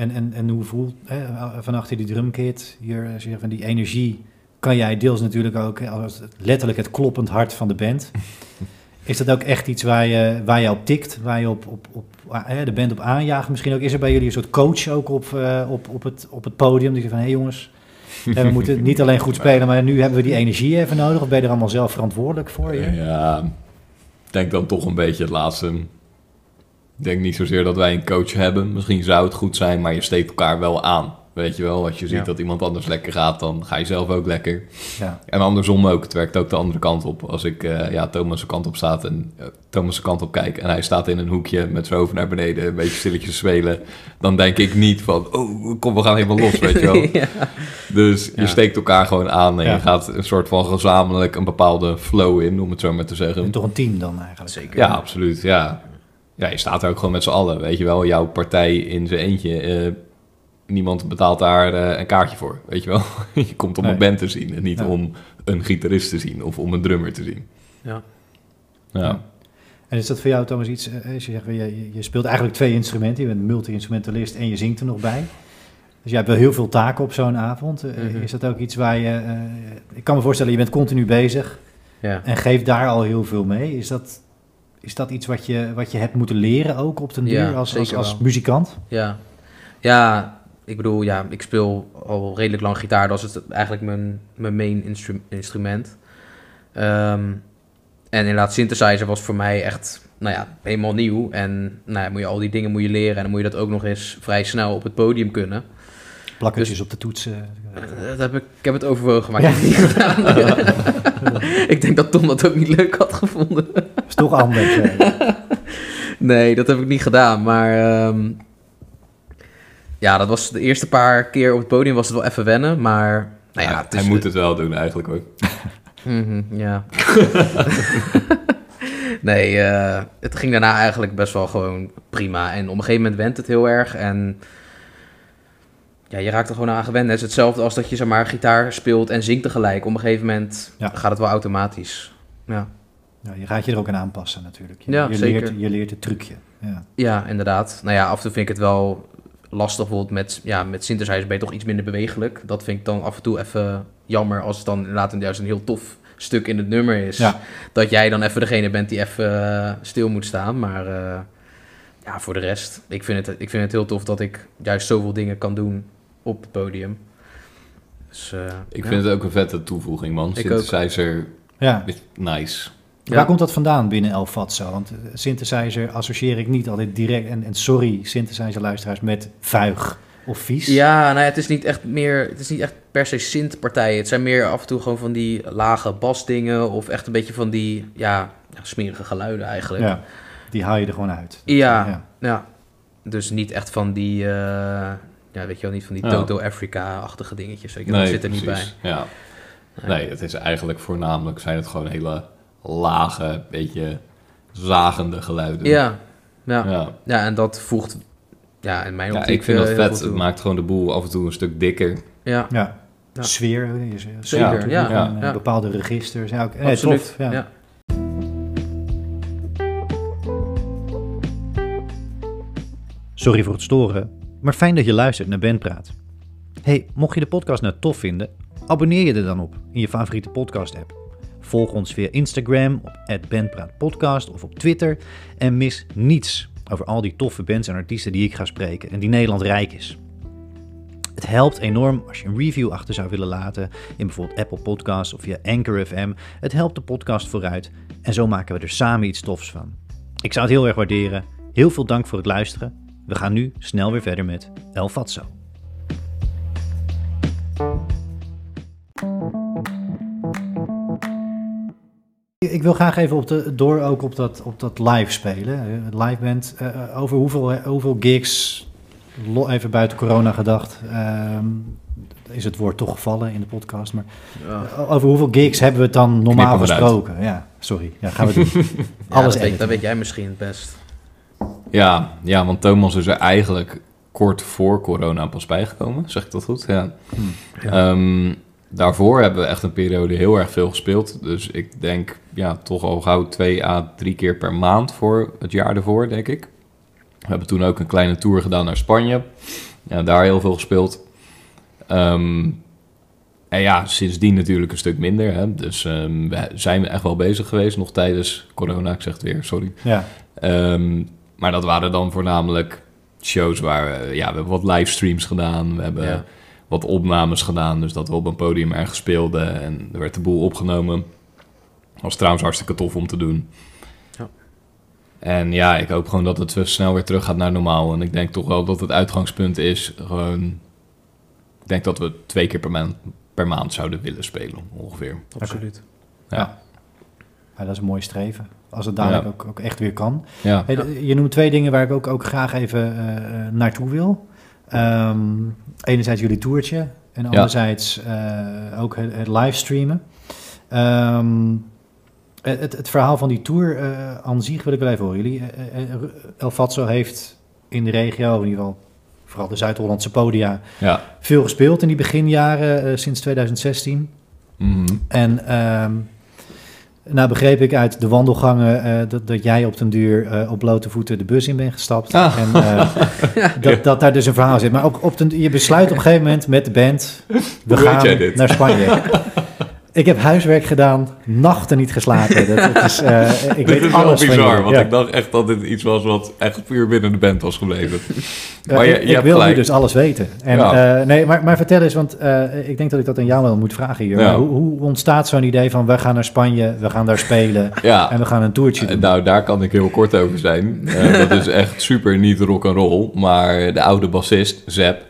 En, en, en hoe voelt hè, van achter die drumkit hier, zegt van die energie, kan jij deels natuurlijk ook het- letterlijk het kloppend hart van de band. Is dat ook echt iets waar je, waar je op tikt, waar je op, op, op hè, de band op aanjaagt? Misschien ook is er bij jullie een soort coach ook op, eh, op, op, het, op het podium. Die zegt van hé hey jongens, we moeten niet alleen goed spelen, maar nu hebben we die energie even nodig. Of ben je er allemaal zelf verantwoordelijk voor? Je? Ja, ik denk dan toch een beetje het laatste. Ik denk niet zozeer dat wij een coach hebben. Misschien zou het goed zijn, maar je steekt elkaar wel aan. Weet je wel, als je ziet Ja. dat iemand anders lekker gaat, dan ga je zelf ook lekker. Ja. En andersom ook, het werkt ook de andere kant op. Als ik eh, ja, Thomas' kant op staat en eh, Thomas' kant op kijk en hij staat in een hoekje met zijn hoofd naar beneden, een beetje stilletjes spelen, dan denk ik niet van, oh, kom, we gaan helemaal los, weet je wel. ja. Dus je Ja. steekt elkaar gewoon aan en Ja. je gaat een soort van gezamenlijk een bepaalde flow in, om het zo maar te zeggen. En toch een team dan eigenlijk. Zeker. Ja, absoluut. Ja. Ja, je staat er ook gewoon met z'n allen. Weet je wel, jouw partij in zijn eentje. eh, niemand betaalt daar eh, een kaartje voor. Weet je wel, je komt om Nee. een band te zien en niet Ja. om een gitarist te zien of om een drummer te zien. Ja. Ja, En is dat voor jou, Thomas, iets... eh, Als je, zegt, je, je- speelt eigenlijk twee instrumenten. Je bent multi-instrumentalist en je zingt er nog bij. Dus je hebt wel heel veel taken op zo'n avond. Eh, Mhm. Is dat ook iets waar je... eh, ik kan me voorstellen, je bent continu bezig Ja. en geeft daar al heel veel mee. Is dat, is dat iets wat je, wat je hebt moeten leren ook op den duur Ja, als, als, muzikant? Ja. ja, ik bedoel, ja, ik speel al redelijk lang gitaar. Dat is het eigenlijk mijn, mijn main instru- instrument. Ehm, en inderdaad, synthesizer was voor mij echt, nou ja, helemaal nieuw. En nou ja, moet je al die dingen moet je leren. En dan moet je dat ook nog eens vrij snel op het podium kunnen. Plakkertjes Dus- op de toetsen. Eh, Dat heb ik, ik heb het overwogen, maar ik heb het niet gedaan. ik denk dat Tom dat ook niet leuk had gevonden. Toch anders. eh. Nee, dat heb ik niet gedaan. Maar ehm, ja, dat was de eerste paar keer op het podium was het wel even wennen. Maar nou ja, hij, het is, hij moet het wel doen eigenlijk hoor. Mhm, ja. nee, eh, het ging daarna eigenlijk best wel gewoon prima. En op een gegeven moment went het heel erg. En ja, je raakt er gewoon aan gewend. Het is hetzelfde als dat je zeg maar gitaar speelt en zingt tegelijk. Op een gegeven moment Ja. gaat het wel automatisch. Ja. Nou, je gaat je er ook aan aanpassen natuurlijk. Je, Ja, je, zeker. leert, je leert het trucje. Ja. Ja, inderdaad. Nou ja, af en toe vind ik het wel lastig. Bijvoorbeeld met, ja, met synthesizer ben je toch iets minder bewegelijk. Dat vind ik dan af en toe even jammer als het dan inderdaad een, juist een heel tof stuk in het nummer is. Ja. Dat jij dan even degene bent die even eh, stil moet staan. Maar eh, ja, voor de rest, ik vind, het, ik vind het heel tof dat ik juist zoveel dingen kan doen op het podium. Dus, eh, Ik ja. vind het ook een vette toevoeging, man. Ik ook. Ja. is nice. Ja. Waar komt dat vandaan binnen El Fatso? Want eh, synthesizer associeer ik niet altijd direct, en, en sorry synthesizer luisteraars, met vuig of vies. Ja, nou ja, het is niet echt meer, het is niet echt per se synth-partijen. Het zijn meer af en toe gewoon van die lage basdingen of echt een beetje van die, ja, ja, smerige geluiden eigenlijk. Ja, die haal je er gewoon uit. Ja. Ja. Ja, dus niet echt van die, eh, ja, weet je wel, niet van die Ja. Toto Africa-achtige dingetjes. Weet je, wel, dat zit er niet bij. Ja. Nee. Nee, het is eigenlijk voornamelijk zijn het gewoon hele lage, beetje zagende geluiden. Ja, ja. ja. ja. en dat voegt, ja, in mijn Ja, optiek ik vind eh, dat heel vet. Het maakt gewoon de boel af en toe een stuk dikker. Ja, Ja. Ja. Sfeer, eh, Zeker, ja, en, ja. eh, bepaalde registers. Ja, ook, nee, absoluut. tof, ja. ja. Sorry voor het storen, maar fijn dat je luistert naar Bandpraat. Hey, mocht je de podcast nou tof vinden, abonneer je er dan op in je favoriete podcast-app. Volg ons via Instagram op @bandpraatpodcast of op Twitter en mis niets over al die toffe bands en artiesten die ik ga spreken en die Nederland rijk is. Het helpt enorm als je een review achter zou willen laten in bijvoorbeeld Apple Podcasts of via Anchor FM. Het helpt de podcast vooruit en zo maken we er samen iets tofs van. Ik zou het heel erg waarderen. Heel veel dank voor het luisteren. We gaan nu snel weer verder met El Fatso. Ik wil graag even op de, door ook op dat, op dat live spelen. Eh, Live band, eh, over hoeveel, hoeveel gigs, even buiten corona gedacht, ehm, is het woord toch gevallen in de podcast. Maar Ja. eh, over hoeveel gigs hebben we het dan normaal gesproken? Ja, sorry. Ja, gaan we doen. Ja, Alles dat, weet, dat weet jij misschien het best. Ja, ja, want Thomas is er eigenlijk kort voor corona pas bijgekomen. Zeg ik dat goed? Ja. Hm. Ehm, daarvoor hebben we echt een periode heel erg veel gespeeld. Dus ik denk ja, toch al gauw twee à drie keer per maand voor het jaar ervoor, denk ik. We hebben toen ook een kleine tour gedaan naar Spanje. Ja, daar heel veel gespeeld. Ehm, en ja, sindsdien natuurlijk een stuk minder. Hè? Dus ehm, we zijn echt wel bezig geweest nog tijdens corona. Ik zeg het weer, sorry. Ja, Ehm, maar dat waren dan voornamelijk shows waar we, ja, we hebben wat livestreams gedaan. We hebben Ja. Wat opnames gedaan. Dus dat we op een podium ergens speelden en er werd de boel opgenomen. Was trouwens hartstikke tof om te doen. Ja. En ja, ik hoop gewoon dat het zo snel weer terug gaat naar normaal. En ik denk toch wel dat het uitgangspunt is gewoon... Ik denk dat we twee keer per maand, per maand zouden willen spelen, ongeveer. Absoluut. Ja, Ja. Ja, dat is een mooi streven. Als het dadelijk Ja. ook, ook echt weer kan. ja. Hey, Je noemt twee dingen waar ik ook, ook graag even eh, eh, naartoe wil. Ehm, enerzijds jullie toertje en anderzijds eh, ook het, het livestreamen. Ehm, het, het- verhaal van die tour eh aan zich wil ik wel even horen. Jullie, eh, El Fatso heeft in de regio, in ieder geval vooral de Zuid-Hollandse podia, ja. veel gespeeld in die beginjaren sinds 2016. Mhm. En ehm, nou begreep ik uit de wandelgangen eh, dat, dat jij op den duur eh, op blote voeten de bus in bent gestapt. Ah. En eh, dat, dat daar dus een verhaal zit. Maar op, op den, je besluit op een gegeven moment met de band, we Hoe weet gaan jij dit? naar Spanje. ik heb huiswerk gedaan, nachten niet geslapen. Dat, dat is, eh, ik Dit weet is alles bizar, want Ja. ik dacht echt dat dit iets was wat echt puur binnen de band was gebleven. Ja, maar je, ik je ik hebt wil nu dus alles weten. En, Ja. eh, nee, maar, maar vertel eens, want eh, ik denk dat ik dat aan jou wel moet vragen hier. Ja. Hoe, hoe ontstaat zo'n idee van we gaan naar Spanje, we gaan daar spelen en we gaan een toertje eh, doen? nou daar kan ik heel kort over zijn. Eh, dat is echt super niet rock and roll, maar de oude bassist, Zep,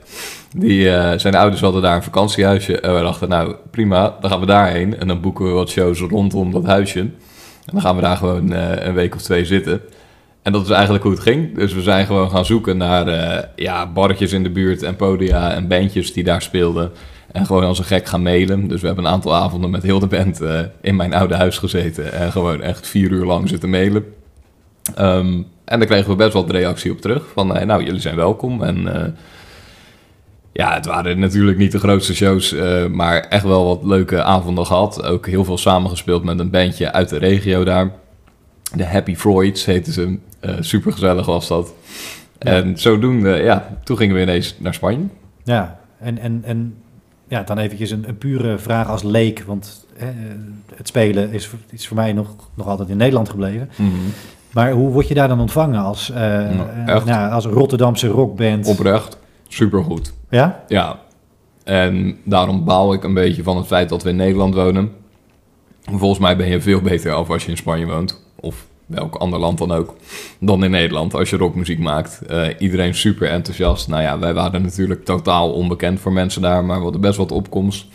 die, eh, zijn ouders hadden daar een vakantiehuisje. En we dachten, nou prima, dan gaan we daarheen. En dan boeken we wat shows rondom dat huisje. En dan gaan we daar gewoon eh, een week of twee zitten. En dat is eigenlijk hoe het ging. Dus we zijn gewoon gaan zoeken naar eh, ja, barretjes in de buurt en podia en bandjes die daar speelden. En gewoon als een gek gaan mailen. Dus we hebben een aantal avonden met heel de band in mijn oude huis gezeten. En gewoon echt vier uur lang zitten mailen. Ehm, en daar kregen we best wel de reactie op terug. Van, nou, jullie zijn welkom. En ja, het waren natuurlijk niet de grootste shows, eh, maar echt wel wat leuke avonden gehad. Ook heel veel samengespeeld met een bandje uit de regio daar. De Happy Freuds heten ze. super gezellig was dat. Ja. En zodoende, ja, toen gingen we ineens naar Spanje. Ja, en, en, en ja, dan eventjes een, een pure vraag als leek, want hè, het spelen is, voor- is voor mij nog, nog altijd in Nederland gebleven. Maar hoe word je daar dan ontvangen als, eh, Nou, eh, nou, als Rotterdamse rockband? Oprecht, supergoed. Ja? Ja, en daarom baal ik een beetje van het feit dat we in Nederland wonen. Volgens mij ben je veel beter af als je in Spanje woont. Of welk ander land dan ook. Dan in Nederland als je rockmuziek maakt. Eh, iedereen super enthousiast. Nou ja, wij waren natuurlijk totaal onbekend voor mensen daar. Maar we hadden best wat opkomst.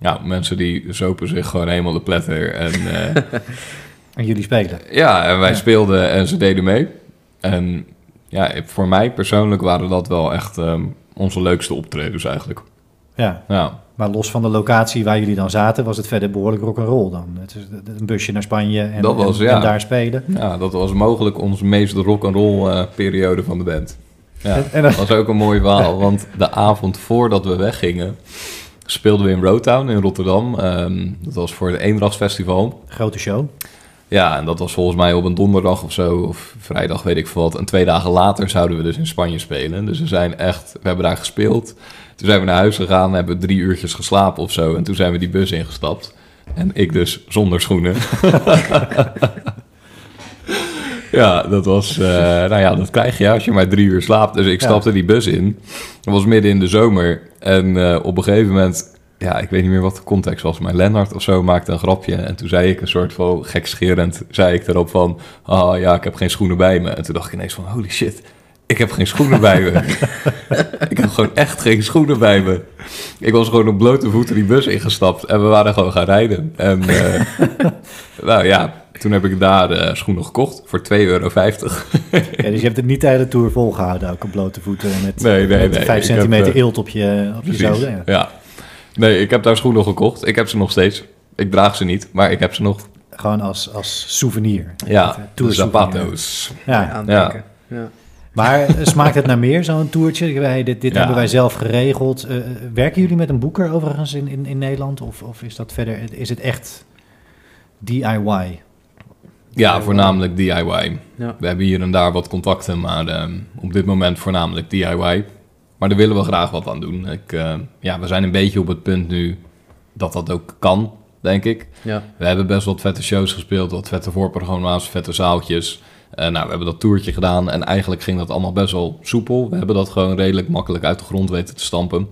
Ja, mensen die zopen zich gewoon helemaal de pletter. En eh, En jullie spelen. ja, en wij Ja. speelden en ze deden mee. En ja, voor mij persoonlijk waren dat wel echt ehm, onze leukste optredens eigenlijk. Ja. Ja. Maar los van de locatie waar jullie dan zaten, was het verder behoorlijk rock'n'roll dan. Het is een busje naar Spanje en, Dat was, en, ja. en daar spelen. Ja, dat was mogelijk onze meest rock'n'roll eh periode van de band. Ja, En- en dan- dat was ook een mooi verhaal, want de avond voordat we weggingen... speelden we in Roadtown in Rotterdam. Ehm, dat was voor het Eendrachtsfestival. Grote show. Ja, en dat was volgens mij op een donderdag of zo, of vrijdag, weet ik veel wat. En twee dagen later zouden we dus in Spanje spelen. Dus we zijn echt, we hebben daar gespeeld. Toen zijn we naar huis gegaan, hebben drie uurtjes geslapen of zo. En toen zijn we die bus ingestapt. En ik dus zonder schoenen. ja, dat was, eh, nou ja, dat krijg je als je maar drie uur slaapt. Dus ik Ja. stapte die bus in. Het was midden in de zomer. En eh, op een gegeven moment ja, ik weet niet meer wat de context was, maar Lennart of zo maakte een grapje. En toen zei ik een soort van gekscherend, zei ik erop van, ah ja, ik heb geen schoenen bij me. En toen dacht ik ineens van, holy shit, ik heb geen schoenen bij me. ik heb gewoon echt geen schoenen bij me. Ik was gewoon op blote voeten die bus ingestapt en we waren gewoon gaan rijden. En eh, nou ja, toen heb ik daar eh, schoenen gekocht voor 2,50 euro. Ja, dus je hebt het niet tijdens de tour volgehouden, ook op blote voeten en met, Nee, nee, met nee. 5 Ik heb, centimeter eh, eelt op je, op je zolen. Ja. ja. Nee, ik heb daar schoenen gekocht. Ik heb ze nog steeds. Ik draag ze niet, maar ik heb ze nog. Gewoon als, als souvenir. Eh, Ja, de tour souvenir. zapatos. Ja, aandenken. Ja. maar eh, smaakt het naar meer, zo'n toertje? Wij, dit dit Ja. hebben wij zelf geregeld. Eh, werken jullie met een boeker overigens in, in, in Nederland? Of, of is dat verder, is het echt DIY? Ja, voornamelijk DIY. Ja. We hebben hier en daar wat contacten, maar ehm, op dit moment voornamelijk DIY. Maar daar willen we graag wat aan doen. Ik, eh, ja, we zijn een beetje op het punt nu dat dat ook kan, denk ik. Ja. We hebben best wat vette shows gespeeld, wat vette voorprogramma's, vette zaaltjes. Eh, nou, we hebben dat toertje gedaan en eigenlijk ging dat allemaal best wel soepel. We hebben dat gewoon redelijk makkelijk uit de grond weten te stampen.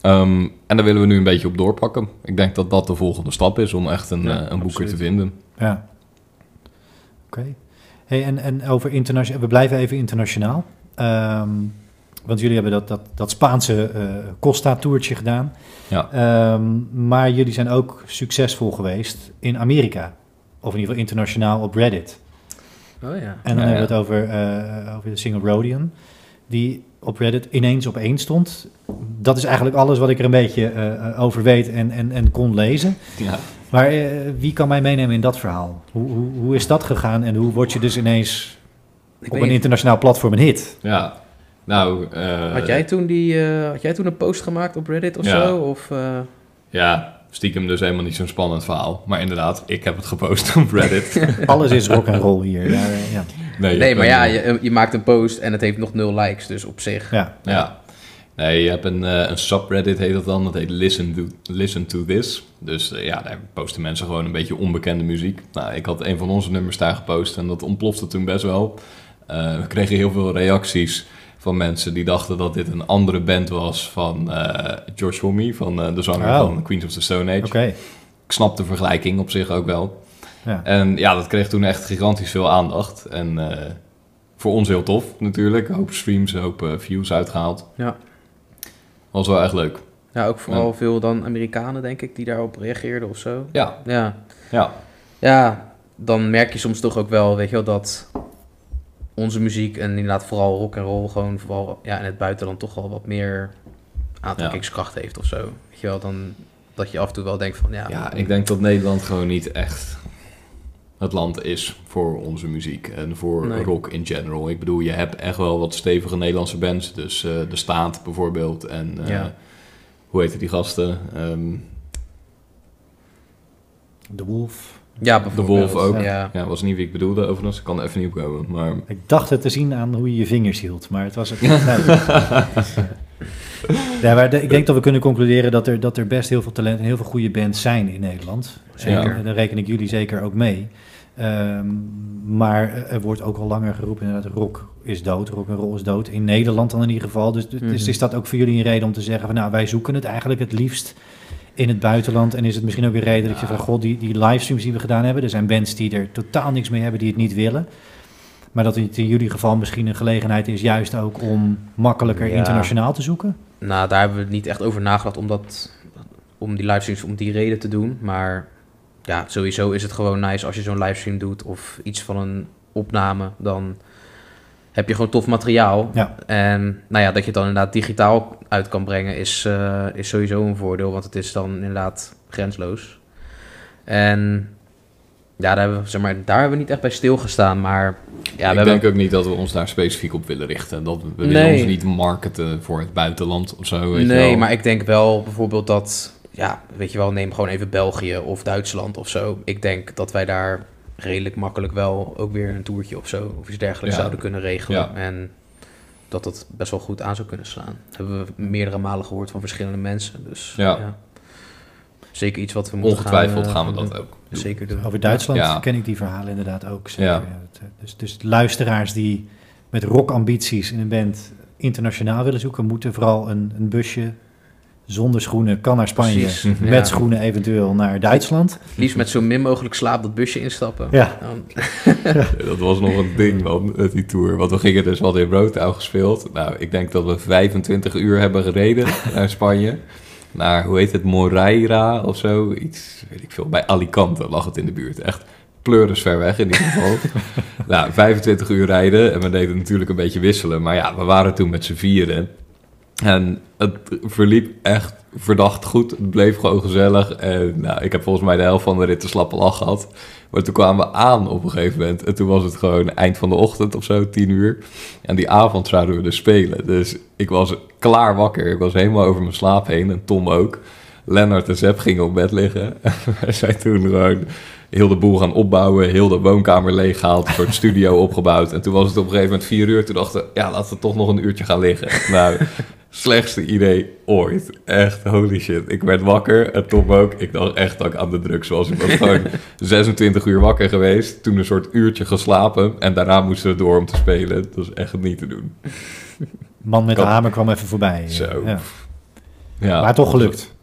Ehm, en daar willen we nu een beetje op doorpakken. Ik denk dat dat de volgende stap is om echt een, Ja, eh, een boeker absoluut. te vinden. Ja. Oké. Hey, en, en over internationaal, we blijven even internationaal. Ehm, want jullie hebben dat, dat, dat Spaanse eh Costa-toertje gedaan. Ja. Ehm, maar jullie zijn ook succesvol geweest in Amerika. Of in ieder geval internationaal op Reddit. Oh ja. En dan Ja, hebben we ja. het over, eh, over de single Rodian. Die op Reddit ineens op één stond. Dat is eigenlijk alles wat ik er een beetje eh, over weet en, en, en kon lezen. Ja. Maar eh, wie kan mij meenemen in dat verhaal? Hoe, hoe, hoe is dat gegaan en hoe word je dus ineens Ik op een internationaal platform een hit? Ja, nou... eh, had, jij toen die, eh, had jij toen een post gemaakt op Reddit of Ja. zo? Of, eh, Ja, stiekem dus helemaal niet zo'n spannend verhaal. Maar inderdaad, ik heb het gepost op Reddit. Alles is rock en roll hier. Ja, eh, ja. nee, maar ja, je, je maakt een post en het heeft nog nul likes, dus op zich. ja. Ja. Nee, je hebt een, eh, een subreddit heet dat dan. Dat heet Listen to, Listen to This. Dus ja, daar posten mensen gewoon een beetje onbekende muziek. Nou, ik had een van onze nummers daar gepost en dat ontplofte toen best wel. Eh, we kregen heel veel reacties van mensen die dachten dat dit een andere band was van eh George Homme, van eh, de zanger Oh. van Queens of the Stone Age. Oké. Ik snap de vergelijking op zich ook wel. Ja. En ja, dat kreeg toen echt gigantisch veel aandacht. En eh, voor ons heel tof natuurlijk. Een hoop streams, een hoop eh, views uitgehaald. Ja. Was wel echt leuk. Ja, ook vooral veel dan Amerikanen, denk ik, die daarop reageerden of zo. Ja, Ja. ja. Ja, dan merk je soms toch ook wel, weet je wel, dat onze muziek en inderdaad vooral rock en roll gewoon vooral ja, in het buitenland toch wel wat meer aantrekkingskracht heeft of zo. Weet je wel, dan dat je af en toe wel denkt van ja, Ja, ik denk dat Nederland gewoon niet echt het land is voor onze muziek en voor Nee. rock in general. Ik bedoel, je hebt echt wel wat stevige Nederlandse bands. Dus eh, De Staat bijvoorbeeld en eh, Ja. hoe heet die gasten? Ehm, The Wolf. Ja de. Wolf ook. Ja. Ja, was niet wie ik bedoelde overigens. Ik kan er even niet opkomen. Maar Ik dacht het te zien aan hoe je je vingers hield, maar het was het niet. ja, maar de- ik denk dat we kunnen concluderen dat er, dat er best heel veel talent en heel veel goede bands zijn in Nederland. Zeker. En daar reken ik jullie zeker ook mee. Ehm, maar er wordt ook al langer geroepen inderdaad, rock is dood, rock en roll is dood. In Nederland dan in ieder geval. Dus, dus Mhm. is dat ook voor jullie een reden om te zeggen van nou, wij zoeken het eigenlijk het liefst in het buitenland. En is het misschien ook een reden dat je van god, die, die livestreams die we gedaan hebben, er zijn bands die er totaal niks mee hebben, die het niet willen. Maar dat het in jullie geval misschien een gelegenheid is juist ook om makkelijker Ja. internationaal te zoeken. Nou, daar hebben we niet echt over nagedacht om, dat, om die livestreams om die reden te doen. Maar ja, sowieso is het gewoon nice als je zo'n livestream doet of iets van een opname. Dan heb je gewoon tof materiaal. Ja. En nou ja, dat je het dan inderdaad digitaal uit kan brengen is, eh, is sowieso een voordeel. Want het is dan inderdaad grensloos. En ja, daar hebben we, zeg maar, daar hebben we niet echt bij stilgestaan. Maar ja, we ik hebben... denk ook niet dat we ons daar specifiek op willen richten. Dat we willen Nee. ons niet marketen voor het buitenland of zo. Weet je nee, wel. maar ik denk wel bijvoorbeeld dat, ja, weet je wel, neem gewoon even België of Duitsland of zo. Ik denk dat wij daar redelijk makkelijk wel ook weer een toertje of zo of iets dergelijks Ja. zouden kunnen regelen. Ja. En dat dat best wel goed aan zou kunnen slaan. Dat hebben we meerdere malen gehoord van verschillende mensen. Dus Ja. zeker iets wat we moeten Ongetwijfeld gaan, gaan, eh, we dat doen. ook. Zeker doen. Over Duitsland Ja. ken ik die verhalen inderdaad ook. Zeker. Ja. Ja, dat, eh, Dus, dus luisteraars die met rockambities in een band internationaal willen zoeken, moeten vooral een, een busje zonder schoenen kan naar Spanje. Precies. Met ja. schoenen eventueel naar Duitsland. Liefst met zo min mogelijk slaap dat busje instappen. Ja. Dan- Dat was nog een ding, man, met die tour. Want we gingen dus, hadden in Rotterdam gespeeld. Nou, ik denk dat we 25 uur hebben gereden naar Spanje. Naar, hoe heet het, Moreira of zo. Iets, weet ik veel. Bij Alicante lag het in de buurt. Echt pleuris ver weg in ieder geval. nou, 25 uur rijden. En we deden natuurlijk een beetje wisselen. Maar ja, we waren toen met z'n vieren. En het verliep echt verdacht goed. Het bleef gewoon gezellig. En nou, ik heb volgens mij de helft van de rit een slappe gehad. Maar toen kwamen we aan op een gegeven moment. En toen was het gewoon eind van de ochtend of zo, tien uur. En die avond zouden we dus spelen. Dus ik was klaar wakker. Ik was helemaal over mijn slaap heen. En Tom ook. Lennart en Zep gingen op bed liggen. Wij zijn toen gewoon heel de boel gaan opbouwen. Heel de woonkamer leeggehaald. Een soort studio opgebouwd. En toen was het op een gegeven moment vier uur. Toen dachten we, ja, laten we toch nog een uurtje gaan liggen. Nou, slechtste idee ooit. Echt, holy shit. Ik werd wakker en Tom ook. Ik dacht echt dat ik aan de drugs was. Ik was gewoon 26 uur wakker geweest. Toen een soort uurtje geslapen. En daarna moesten we door om te spelen. Dat was echt niet te doen. Man met de hamer kwam even voorbij. Zo. Ja. Ja, Maar toch gelukt.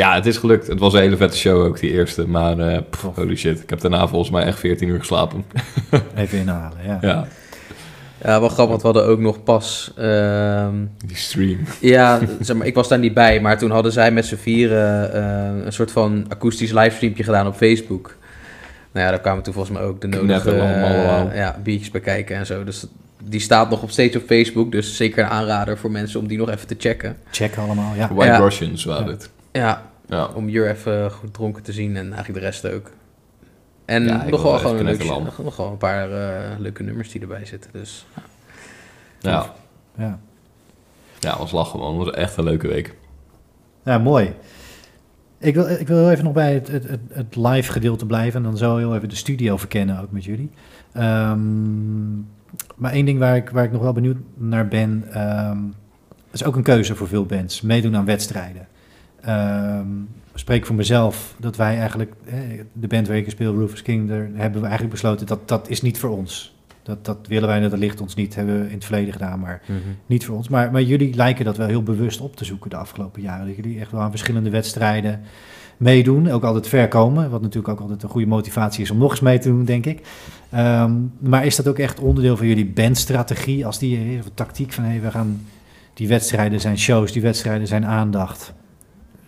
Ja, het is gelukt. Het was een hele vette show ook, die eerste. Maar eh, pff, holy shit. Ik heb daarna volgens mij echt 14 uur geslapen. Even inhalen, ja. Ja, Ja, wel grappig, want we hadden ook nog pas... ehm, die stream. Ja, zeg maar, ik was daar niet bij, maar toen hadden zij met z'n vieren eh, een soort van akoestisch livestreampje gedaan op Facebook. Nou ja, daar kwamen toen volgens mij ook de nodige eh, allemaal. ja, biertjes bekijken en zo. Dus die staat nog op steeds op Facebook, dus zeker een aanrader voor mensen om die nog even te checken. Check allemaal, ja. White Ja. Russians waren Ja. het. Ja, Ja. om Jur even goed dronken te zien en eigenlijk de rest ook. En Ja, nog wel gewoon een, leuk, nog, nog wel een paar eh, leuke nummers die erbij zitten. Dus Ja. Ja. ja, was lachen man. Het was echt een leuke week. Ja, mooi. Ik wil, ik wil even nog bij het, het, het, het live gedeelte blijven en dan zo heel even de studio verkennen ook met jullie. Ehm, maar één ding waar ik, waar ik nog wel benieuwd naar ben, ehm is ook een keuze voor veel bands, meedoen aan wedstrijden. Ik spreek voor mezelf dat wij eigenlijk, eh, de band waar ik in speel, Rufus King, daar hebben we eigenlijk besloten dat dat is niet voor ons. Dat, dat willen wij, dat ligt ons niet, hebben we in het verleden gedaan, maar niet voor ons. Maar, maar jullie lijken dat wel heel bewust op te zoeken de afgelopen jaren. Dat jullie echt wel aan verschillende wedstrijden meedoen. Ook altijd ver komen. Wat natuurlijk ook altijd een goede motivatie is om nog eens mee te doen, denk ik. Ehm, maar is dat ook echt onderdeel van jullie bandstrategie? Als die of tactiek van hey, we gaan. Die wedstrijden zijn shows, die wedstrijden zijn aandacht.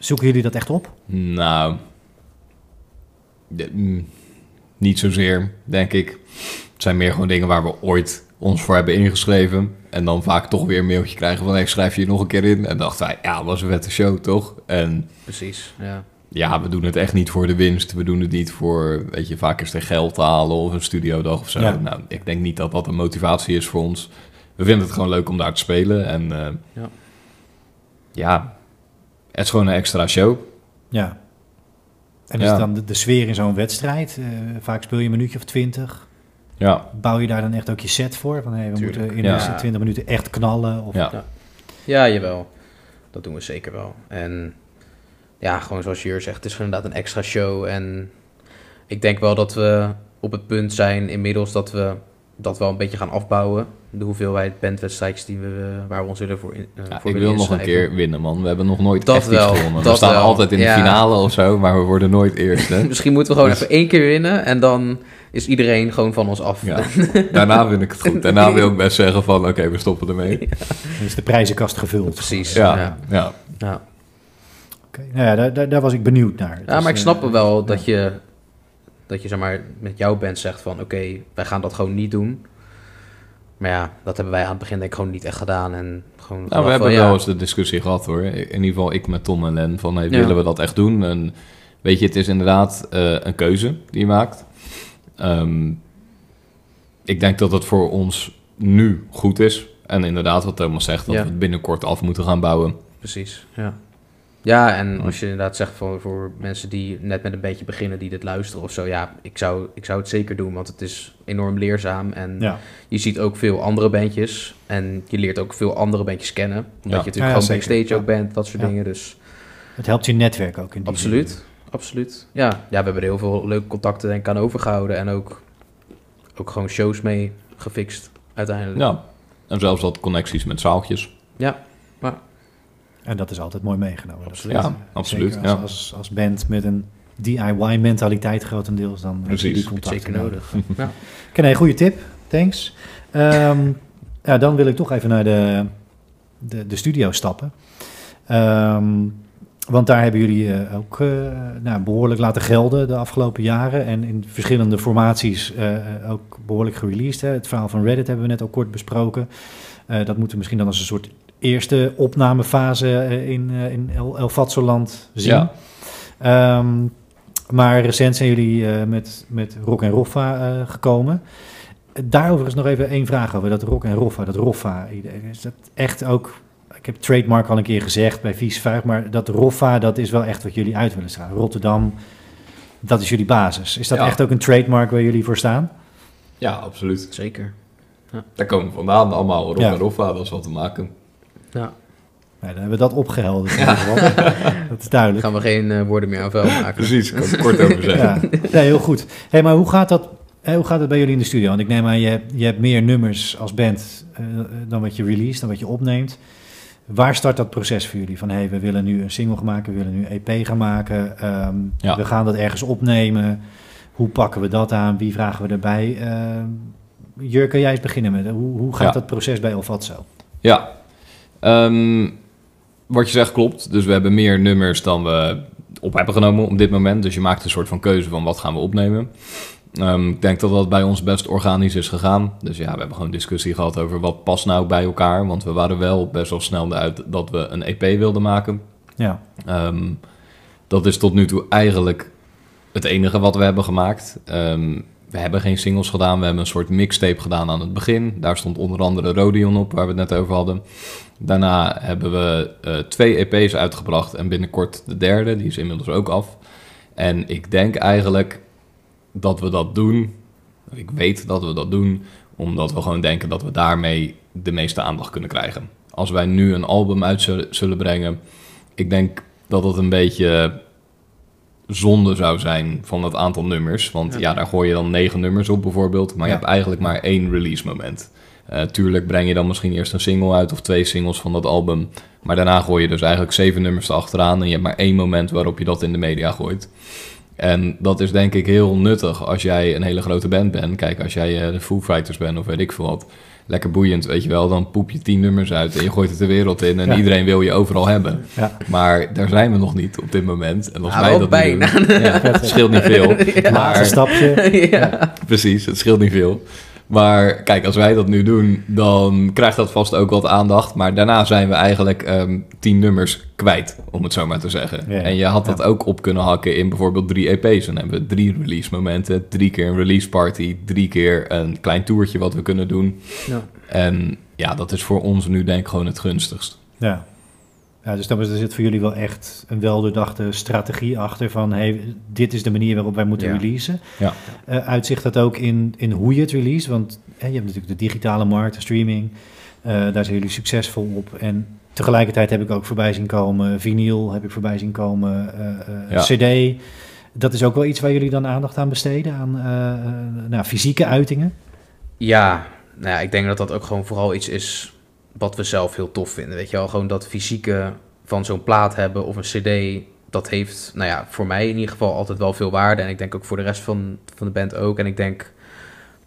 Zoeken jullie dat echt op? Nou, de- mm, niet zozeer, denk ik. Het zijn meer gewoon dingen waar we ooit ons voor hebben ingeschreven. En dan vaak toch weer een mailtje krijgen van... Hey, schrijf je je nog een keer in? En dachten wij, ja, was een vette show, toch? En precies, ja. ja, we doen het echt niet voor de winst. We doen het niet voor, weet je, vaak is er geld te halen of een studiodag of zo. Ja. Nou, ik denk niet dat dat een motivatie is voor ons. We vinden het gewoon leuk om daar te spelen. En eh, Ja. ja, het is gewoon een extra show. Ja. En is Ja. dan de, de sfeer in zo'n wedstrijd? Eh, vaak speel je een minuutje of twintig. Ja, Bouw je daar dan echt ook je set voor? Van hey, we Tuurlijk. moeten in Ja. deze 20 minuten echt knallen? Of, ja. Ja, jawel. Dat doen we zeker wel. En ja, gewoon zoals Jur zegt, het is inderdaad een extra show. En ik denk wel dat we op het punt zijn inmiddels dat we dat wel een beetje gaan afbouwen. De hoeveelheid bandwedstrijdjes die we, waar we ons willen voor, in, uh, Ja, voor ik willen wil nog een keer winnen, man. We hebben nog nooit Dat echt wel, iets gewonnen. We staan wel. altijd in de Ja. finale of zo, maar we worden nooit eerste. Misschien moeten we gewoon Dus- even één keer winnen en dan is iedereen gewoon van ons af. Ja. Daarna vind ik het goed. Daarna wil ik best zeggen van, oké, we stoppen ermee. Dan is de prijzenkast gevuld. Precies. Ja, Ja. ja. Ja. Oké, Nou ja, daar, daar, daar was ik benieuwd naar. Ja, Dus, maar ik eh, snap wel dat je, dat je zeg maar, met jouw band zegt van oké, wij gaan dat gewoon niet doen. Maar ja, dat hebben wij aan het begin denk ik gewoon niet echt gedaan. En gewoon Nou, we hebben van, wel ja, eens de discussie gehad hoor. In ieder geval ik met Tom en Len van hey, Ja. willen we dat echt doen? En weet je, het is inderdaad eh, een keuze die je maakt. Ehm, ik denk dat het voor ons nu goed is. En inderdaad, wat Thomas zegt, dat Ja. we het binnenkort af moeten gaan bouwen. Precies, ja. Ja, en als je inderdaad zegt voor, voor mensen die net met een beetje beginnen, die dit luisteren of zo, ja, ik zou, ik zou het zeker doen, want het is enorm leerzaam en Ja, je ziet ook veel andere bandjes en je leert ook veel andere bandjes kennen, omdat Ja. je natuurlijk Ja, ja, gewoon backstage Ja. ook bent, dat soort Ja. dingen, dus het helpt je netwerk ook in die zin. absoluut, absoluut. Ja. ja, we hebben er heel veel leuke contacten denk ik aan overgehouden en ook, ook gewoon shows mee gefixt uiteindelijk. Ja, en zelfs wat connecties met zaaltjes. En dat is altijd mooi meegenomen. Absoluut. Ja, absoluut, zeker Als, ja. als, als band met een DIY-mentaliteit grotendeels, dan heb je Precies. die contacten Zeker nodig. ja. Oké, nee, goede tip. Thanks. Ehm, ja, dan wil ik toch even naar de, de, de studio stappen. Ehm, want daar hebben jullie eh, ook eh, nou, behoorlijk laten gelden de afgelopen jaren. En in verschillende formaties eh, ook behoorlijk gereleased. Hè. Het verhaal van Reddit hebben we net al kort besproken. Eh, dat moeten we misschien dan als een soort eerste opnamefase eh, in, eh, in El, El Fatsoland zien. Ja. Ehm, maar recent zijn jullie eh, met, met Rock en Roffa eh, gekomen. Daarover is nog even één vraag over dat Rock en Roffa, dat Roffa. Is dat echt ook, ik heb trademark al een keer gezegd bij Vies Vuig, maar dat Roffa, dat is wel echt wat jullie uit willen stralen. Rotterdam, dat is jullie basis. Is dat Ja. echt ook een trademark waar jullie voor staan? ja, absoluut. Zeker. Daar komen we vandaan allemaal. Rob Ja. en Roffa, dat is wat te maken. Ja. Nou, dan hebben we dat opgehelderd. in ieder geval. dat is duidelijk. Gaan we geen eh, woorden meer aan vuil maken. Precies, ik kan er kort over zeggen. Ja, nee, heel goed. Hey, maar hoe gaat, dat, hè, hoe gaat het bij jullie in de studio? Want ik neem aan, je, hebt- je hebt meer nummers als band eh, dan wat je release, dan wat je opneemt. Waar start dat proces voor jullie? Van hey, we willen nu een single gaan maken, we willen nu een EP gaan maken. ehm, Ja. We gaan dat ergens opnemen. Hoe pakken we dat aan? Wie vragen we erbij? Ehm Jur, kan jij eens beginnen met hoe, hoe gaat Ja. dat proces bij Olfatso? Ja. Ehm, wat je zegt klopt. Dus we hebben meer nummers dan we op hebben genomen op dit moment. Dus je maakt een soort van keuze van wat gaan we opnemen. Ehm, ik denk dat dat bij ons best organisch is gegaan. Dus ja, we hebben gewoon discussie gehad over wat past nou bij elkaar. Want we waren wel best wel snel uit dat we een EP wilden maken. Ja, Ehm, dat is tot nu toe eigenlijk het enige wat we hebben gemaakt. We hebben geen singles gedaan. We hebben een soort mixtape gedaan aan het begin. Daar stond onder andere Rodion op, waar we het net over hadden. Daarna hebben we eh, twee EP's uitgebracht en binnenkort de derde. Die is inmiddels ook af. En ik denk eigenlijk dat we dat doen. Ik weet dat we dat doen, omdat we gewoon denken dat we daarmee de meeste aandacht kunnen krijgen. Als wij nu een album uit zullen- brengen, ik denk dat het een beetje zonde zou zijn van het aantal nummers. Want Ja. ja, daar gooi je dan negen nummers op bijvoorbeeld. Maar Ja. je hebt eigenlijk maar één release moment. Eh, tuurlijk breng je dan misschien eerst een single uit of twee singles van dat album. Maar daarna gooi je dus eigenlijk zeven nummers erachteraan. En je hebt maar één moment waarop je dat in de media gooit. En dat is denk ik heel nuttig als jij een hele grote band bent. Kijk, als jij eh, de Foo Fighters bent of weet ik veel wat. Lekker boeiend, weet je wel. Dan poep je tien nummers uit en je gooit het de wereld in. En Ja. iedereen wil je overal hebben. ja. Maar daar zijn we nog niet op dit moment. En als Ah, wij dat bijna. doen, ja, het scheelt niet veel. Maar, stapje. ja. precies, het scheelt niet veel. Maar kijk, als wij dat nu doen, dan krijgt dat vast ook wat aandacht. Maar daarna zijn we eigenlijk ehm, tien nummers kwijt, om het zo maar te zeggen. Ja. En je had dat ook op kunnen hakken in bijvoorbeeld drie EP's. Dan hebben we drie release momenten, drie keer een release party, drie keer een klein toertje wat we kunnen doen. Ja. En ja, dat is voor ons nu denk ik gewoon het gunstigst. Ja. Ja, dus dan is- er zit voor jullie wel echt een weldoordachte strategie achter van hey, dit is de manier waarop wij moeten Ja. releasen. Ja. Eh, uitzicht dat ook in, in hoe je het release? Want je hebt natuurlijk de digitale markt, de streaming. Eh, daar zijn jullie succesvol op. En tegelijkertijd heb ik ook voorbij zien komen vinyl, heb ik voorbij zien komen, eh, Ja. CD. Dat is ook wel iets waar jullie dan aandacht aan besteden, aan nou, fysieke uitingen. Ja, nou ja, ik denk dat dat ook gewoon vooral iets is wat we zelf heel tof vinden. Weet je wel, gewoon dat fysieke van zo'n plaat hebben of een cd, dat heeft, nou ja, voor mij in ieder geval altijd wel veel waarde. En ik denk ook voor de rest van, van de band ook. En ik denk,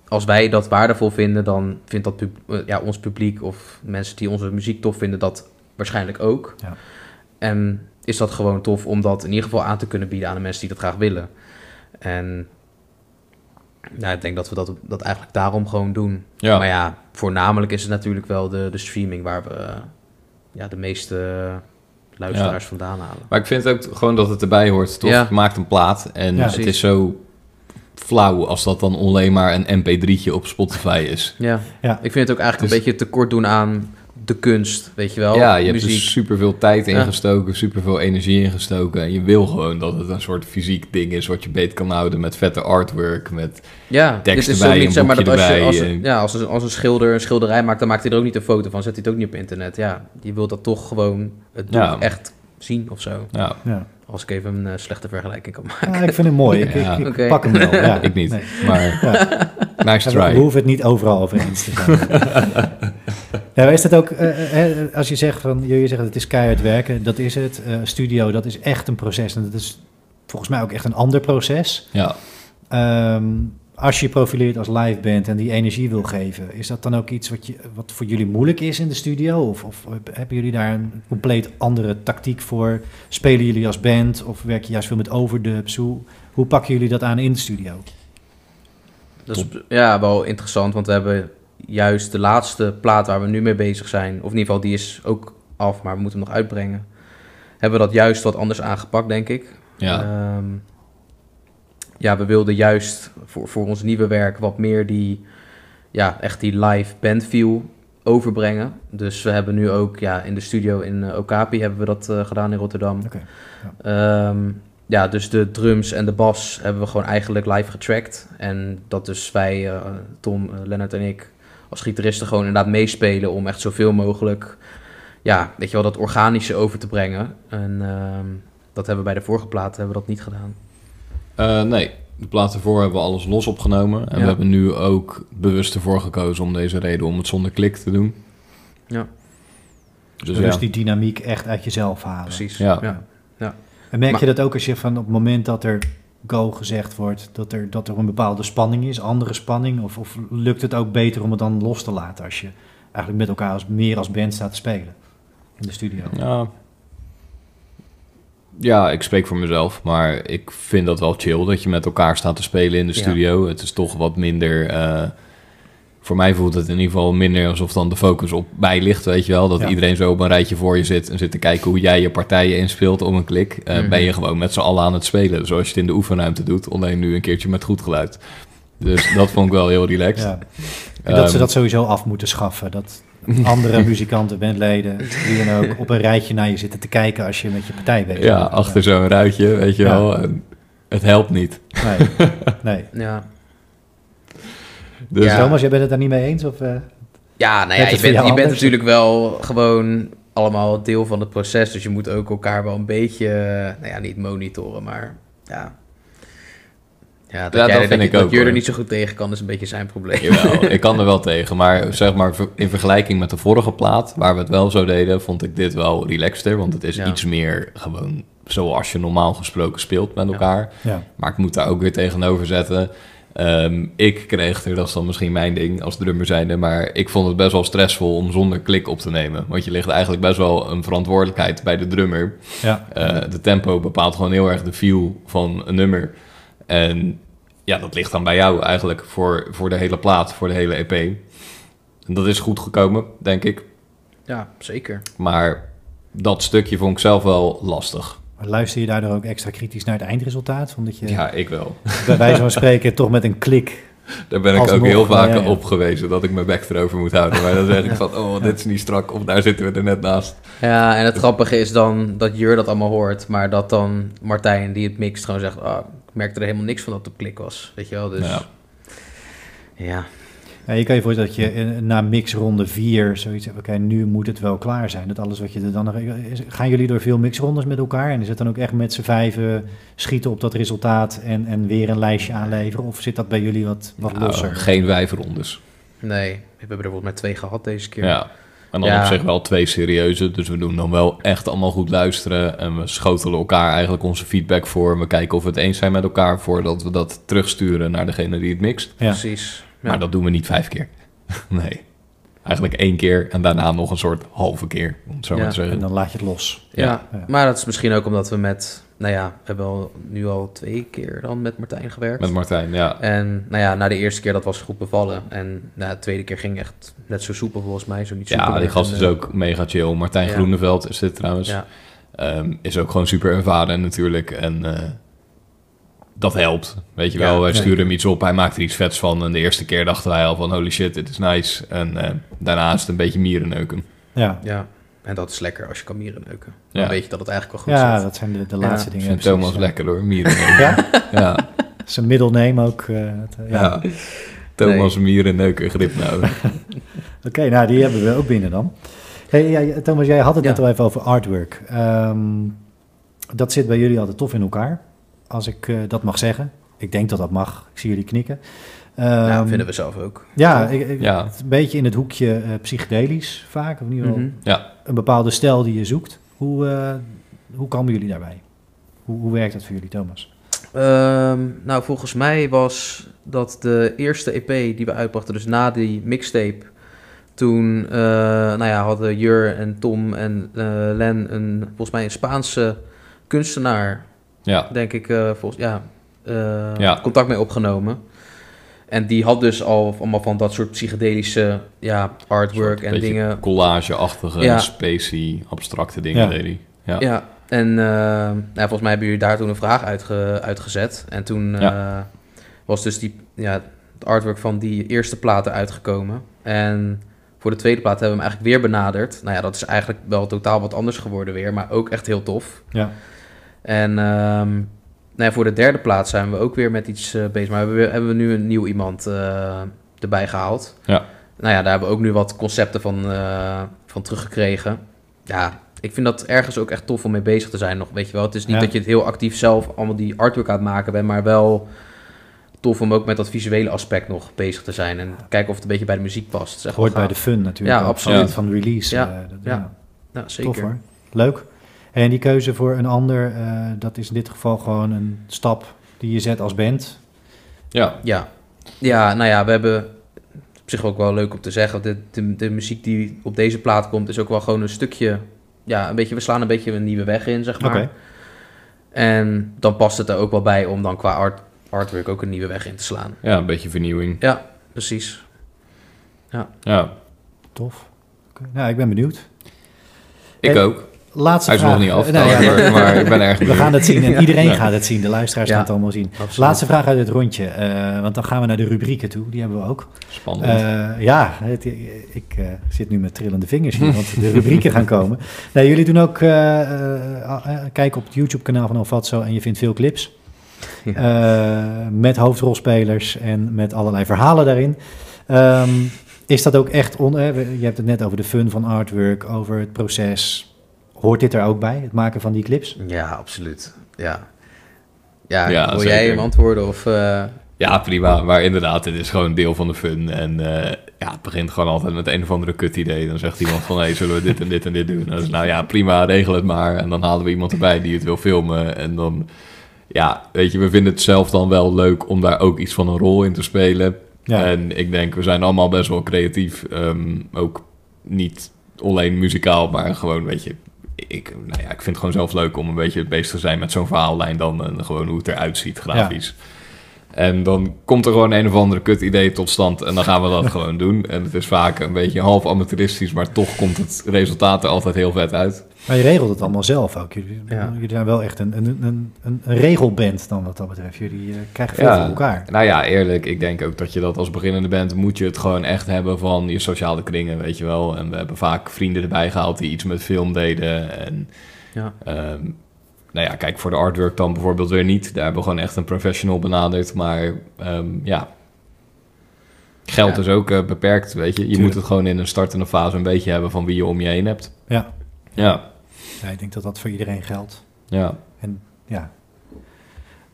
als wij dat waardevol vinden, dan vindt dat pub- eh, ja, ons publiek of mensen die onze muziek tof vinden, dat waarschijnlijk ook. Ja. En is dat gewoon tof om dat in ieder geval aan te kunnen bieden aan de mensen die dat graag willen. En ja, ik denk dat we dat, dat eigenlijk daarom gewoon doen. Ja. Maar ja, voornamelijk is het natuurlijk wel de, de streaming waar we ja, de meeste luisteraars vandaan halen. Maar ik vind ook gewoon dat het erbij hoort, toch? Ja. Je maakt een plaat en Ja. het is zo flauw als dat dan alleen maar een mp3'tje op Spotify is. Ja. Ja. ik vind het ook eigenlijk Dus- een beetje tekort doen aan de kunst, weet je wel. ja, je hebt muziek. er superveel tijd Ja. ingestoken, superveel energie ingestoken. En je wil gewoon dat het een soort fysiek ding is wat je beet kan houden met vette artwork, met... ja, tekst dit is niet, een zeg maar, dat boekje als, je, als, eh. een- ja, als, een, als een schilder een schilderij maakt, dan maakt hij er ook niet een foto van. Zet hij het ook niet op internet. Ja, je wilt dat toch gewoon het doel Ja. echt zien of zo. Ja, Ja. Als ik even een eh, slechte vergelijking kan maken. Ja, ik vind het mooi. Ik, Ja. pak hem wel. Ja. ik niet. Nee. Maar Ja. nice Ja, we try. hoeven het niet overal over eens te zijn. ja, is dat ook, eh, eh, als je zegt van, jullie zeggen het is keihard werken, dat is het. Eh, studio, dat is echt een proces en dat is volgens mij ook echt een ander proces. Ja. Ehm, als je je profileert als live band en die energie wil geven, is dat dan ook iets wat, je, wat voor jullie moeilijk is in de studio? Of, of hebben jullie daar een compleet andere tactiek voor? Spelen jullie als band of werk je juist veel met overdubs? Hoe, hoe pakken jullie dat aan in de studio? Dat is ja, wel interessant, want we hebben juist de laatste plaat waar we nu mee bezig zijn, of in ieder geval die is ook af, maar we moeten hem nog uitbrengen, hebben we dat juist wat anders aangepakt, denk ik. Ja. Ehm, ja, we wilden juist voor, voor ons nieuwe werk wat meer die, ja, echt die live band feel overbrengen. Dus we hebben nu ook ja, in de studio in eh, Okapi hebben we dat eh, gedaan in Rotterdam. Oké, Ehm, ja, dus de drums en de bas hebben we gewoon eigenlijk live getrackt. En dat dus wij, eh, Tom, eh, Lennart en ik, als gitaristen gewoon inderdaad meespelen om echt zoveel mogelijk, ja, weet je wel, dat organische over te brengen. En ehm, dat hebben we bij de vorige plaat hebben we dat niet gedaan. Eh, nee, de plaat ervoor hebben we alles los opgenomen. En Ja. we hebben nu ook bewust ervoor gekozen om deze reden om het zonder klik te doen. Ja. Dus, Dus ja. die dynamiek echt uit jezelf halen. Precies. Ja. ja. En merk Maar- je dat ook als je van op het moment dat er go gezegd wordt, dat er, dat er een bepaalde spanning is, andere spanning? Of, of lukt het ook beter om het dan los te laten als je eigenlijk met elkaar als, meer als band staat te spelen in de studio? Ja. ja, ik spreek voor mezelf, maar ik vind dat wel chill dat je met elkaar staat te spelen in de Ja. studio. Het is toch wat minder. eh, voor mij voelt het in ieder geval minder alsof dan de focus op mij ligt, weet je wel. Dat Ja. iedereen zo op een rijtje voor je zit en zit te kijken hoe jij je partijen inspeelt om een klik. Eh, Mhm. Ben je gewoon met z'n allen aan het spelen, zoals je het in de oefenruimte doet. Alleen nu een keertje met goed geluid. Dus dat vond ik wel heel relaxed. Ja. En dat ze Ehm, dat sowieso af moeten schaffen. Dat andere muzikanten, bandleden, wie dan ook, op een rijtje naar je zitten te kijken als je met je partij bezig Ja, bent. achter zo'n ruitje, weet je Ja. wel. En het helpt niet. Nee, nee. Ja. Dus Ja. Thomas, jij bent het daar niet mee eens? Of, eh? Ja, nou ja, je bent, je bent natuurlijk wel gewoon allemaal deel van het proces. Dus je moet ook elkaar wel een beetje, eh, nou ja, niet monitoren, maar ja. Ja, dat, Ja, jij, dat dat, vind ik dat ook, je er niet zo goed tegen kan, is een beetje zijn probleem. Jawel, ik kan er wel tegen. Maar zeg maar, in vergelijking met de vorige plaat, waar we het wel zo deden, vond ik dit wel relaxter. Want het is Ja. iets meer gewoon zoals je normaal gesproken speelt met Ja. elkaar. ja. Maar ik moet daar ook weer tegenover zetten. Ehm, ik kreeg er, dat is dan misschien mijn ding als drummer zijnde, maar ik vond het best wel stressvol om zonder klik op te nemen. Want je ligt eigenlijk best wel een verantwoordelijkheid bij de drummer. Ja. Eh, de tempo bepaalt gewoon heel erg de feel van een nummer. En ja, dat ligt dan bij jou eigenlijk voor, voor de hele plaat, voor de hele EP. En dat is goed gekomen, denk ik. Ja, zeker. Maar dat stukje vond ik zelf wel lastig. Maar luister je daardoor ook extra kritisch naar het eindresultaat? Omdat je Ja, ik wel. bij wijze van spreken toch met een klik... Daar ben ik ook heel vaak ja, ja. op geweest dat ik mijn bek erover moet houden. Maar dan zeg ik van, oh, dit is niet strak. Of daar zitten we er net naast. Ja, en het grappige is dan dat Jur dat allemaal hoort, maar dat dan Martijn, die het mixt, gewoon zegt, ah, ik merkte er helemaal niks van dat het op klik was. Weet je wel, dus... Ja. Ja. Ja, je kan je voorstellen dat je na mixronde 4 zoiets hebt. Oké, nu moet het wel klaar zijn. Dat alles wat je er dan nog. is- Gaan jullie door veel mixrondes met elkaar? En is het dan ook echt met z'n vijven schieten op dat resultaat en, en weer een lijstje aanleveren? Of zit dat bij jullie wat, wat Nou, losser? geen wijfrondes. Nee, we hebben er volgens mij twee gehad deze keer. Ja. En dan Ja. op zich wel twee serieuze. Dus we doen dan wel echt allemaal goed luisteren. En we schotelen elkaar eigenlijk onze feedback voor. We kijken of we het eens zijn met elkaar voordat we dat terugsturen naar degene die het mixt. Ja. Precies. Ja. Maar dat doen we niet vijf keer. nee. Eigenlijk één keer en daarna nog een soort halve keer, om het zo Ja. maar te zeggen. En dan laat je het los. Ja, Ja. maar dat is misschien ook omdat we met... Nou ja, we hebben al, nu al twee keer dan met Martijn gewerkt. Met Martijn, ja. En nou ja, na de eerste keer dat was goed bevallen. En na de tweede keer ging echt net zo soepel volgens mij. Zo niet Ja, soepel die gast is eh, ook mega chill. Martijn Ja. Groeneveld is dit trouwens. Ja, Ehm, is ook gewoon super ervaren natuurlijk. En eh, dat helpt, weet je Ja, wel. Wij sturen hem iets op, hij maakt er iets vets van. En de eerste keer dachten wij al van holy shit, dit is nice. En eh, daarna is het een beetje mierenneuken. Ja, ja. En dat is lekker als je kan mieren neuken. Dan Ja. weet je dat het eigenlijk wel goed ja zit. dat zijn de, de Ja, laatste Ik dingen. vind precies, Thomas ja. lekker hoor, mierenneuken. Ja, ja, zijn middelneem ook. eh, eh, ja. ja. Thomas mierenneuken grip nou. Oké, nou die hebben we ook binnen dan. Hey, ja, Thomas, jij had het Ja. net al even over artwork. Ehm, dat zit bij jullie altijd tof in elkaar, als ik eh, dat mag zeggen. Ik denk dat dat mag. Ik zie jullie knikken. ja, Ehm, vinden we zelf ook. Ja, ik, ik- Ja. het is een beetje in het hoekje eh, psychedelisch vaak. Of in ieder geval Mhm. Ja, een bepaalde stijl die je zoekt. Hoe, eh, hoe komen jullie daarbij? Hoe, hoe werkt dat voor jullie, Thomas? Ehm, nou, volgens mij was dat de eerste EP die we uitbrachten, dus na die mixtape. Toen eh, nou ja, hadden Jur en Tom en eh, Len een, volgens mij een Spaanse kunstenaar, ja, denk ik, eh, volgens, ja, eh, Ja. contact mee opgenomen. En die had dus al allemaal van dat soort psychedelische ja, artwork en dingen. collage-achtige, Ja. spacey, abstracte dingen Ja. deed hij. Ja. Ja, en nou, volgens mij hebben jullie daar toen een vraag uitge, uitgezet. En toen eh, was dus die, ja, het artwork van die eerste platen uitgekomen. En voor de tweede plaat hebben we hem eigenlijk weer benaderd. Nou ja, dat is eigenlijk wel totaal wat anders geworden weer, maar ook echt heel tof. Ja, En ehm, nou ja, voor de derde plaat zijn we ook weer met iets eh, bezig. Maar hebben we, hebben we nu een nieuw iemand eh, erbij gehaald. Ja. Nou ja, daar hebben we ook nu wat concepten van, eh, van teruggekregen. Ja, ik vind dat ergens ook echt tof om mee bezig te zijn nog. Weet je wel, het is niet Ja. dat je het heel actief zelf allemaal die artwork aan het maken bent, maar wel tof om ook met dat visuele aspect nog bezig te zijn. En kijken of het een beetje bij de muziek past. Echt hoort bij de fun natuurlijk. Ja, absoluut. Van release. Ja, dat- ja. Ja, Tof zeker. hoor. Leuk. En die keuze voor een ander, eh, dat is in dit geval gewoon een stap die je zet als band. ja. Ja. ja, nou ja, we hebben op zich ook wel leuk om te zeggen. De, de, de muziek die op deze plaat komt, is ook wel gewoon een stukje. Ja, een beetje, we slaan een beetje een nieuwe weg in, zeg maar. Oké. En dan past het er ook wel bij om dan qua art, artwork ook een nieuwe weg in te slaan. ja, een beetje vernieuwing. Ja, precies. Ja, Tof. Oké. Nou, ik ben benieuwd. ik ook. Laatste Hij is vraag. nog niet af, Eh, nou maar, maar ik ben erg we gaan het zien en iedereen gaat het zien. De luisteraars gaan het allemaal zien. Absoluut. Laatste vraag uit het rondje, eh, want dan gaan we naar de rubrieken toe. Die hebben we ook. Spannend. Eh, ja, het- ik eh, zit nu met trillende vingers hier, want de rubrieken gaan komen. Nee, jullie doen ook, kijk op het YouTube-kanaal van Alfatso en je vindt veel clips. Met hoofdrolspelers en met allerlei verhalen daarin. Ehm, is dat ook echt, on, je hebt het net over de fun van artwork, over het proces. Hoort dit er ook bij, het maken van die clips? Ja, absoluut. Ja. Ja, Ja, wil zeker. jij hem antwoorden? Of, eh, Ja, prima. Maar inderdaad, dit is gewoon deel van de fun. En eh, ja, het begint gewoon altijd met een of andere kut idee. Dan zegt iemand van, hé, zullen we dit en dit en dit doen? En dan is nou ja, prima, regel het maar. En dan halen we iemand erbij die het wil filmen. En dan, ja, weet je, we vinden het zelf dan wel leuk om daar ook iets van een rol in te spelen. Ja. En ik denk, we zijn allemaal best wel creatief. Ehm, ook niet alleen muzikaal, maar gewoon, weet je... Ik, nou ja, ik vind het gewoon zelf leuk om een beetje bezig te zijn met zo'n verhaallijn dan en gewoon hoe het eruit ziet grafisch. En dan komt er gewoon een of andere kut idee tot stand en dan gaan we dat gewoon doen. En het is vaak een beetje half amateuristisch, maar toch komt het resultaat er altijd heel vet uit. Maar je regelt het allemaal zelf ook. Jullie, Ja. jullie zijn wel echt een, een, een, een, een regelband dan wat dat betreft. Jullie eh, krijgen veel Ja. voor elkaar. Nou ja, eerlijk, ik denk ook dat je dat als beginnende bent, moet je het gewoon echt hebben van je sociale kringen, weet je wel. En we hebben vaak vrienden erbij gehaald die iets met film deden. En ja. Ehm, nou ja, kijk, voor de artwork dan bijvoorbeeld weer niet. Daar hebben we gewoon echt een professional benaderd. Maar ehm, ja, Geld Ja. is ook eh, beperkt, weet je. Je Tuurlijk. moet het gewoon in een startende fase een beetje hebben van wie je om je heen hebt. Ja. Ja, ja, ik denk dat dat voor iedereen geldt. ja. Ja.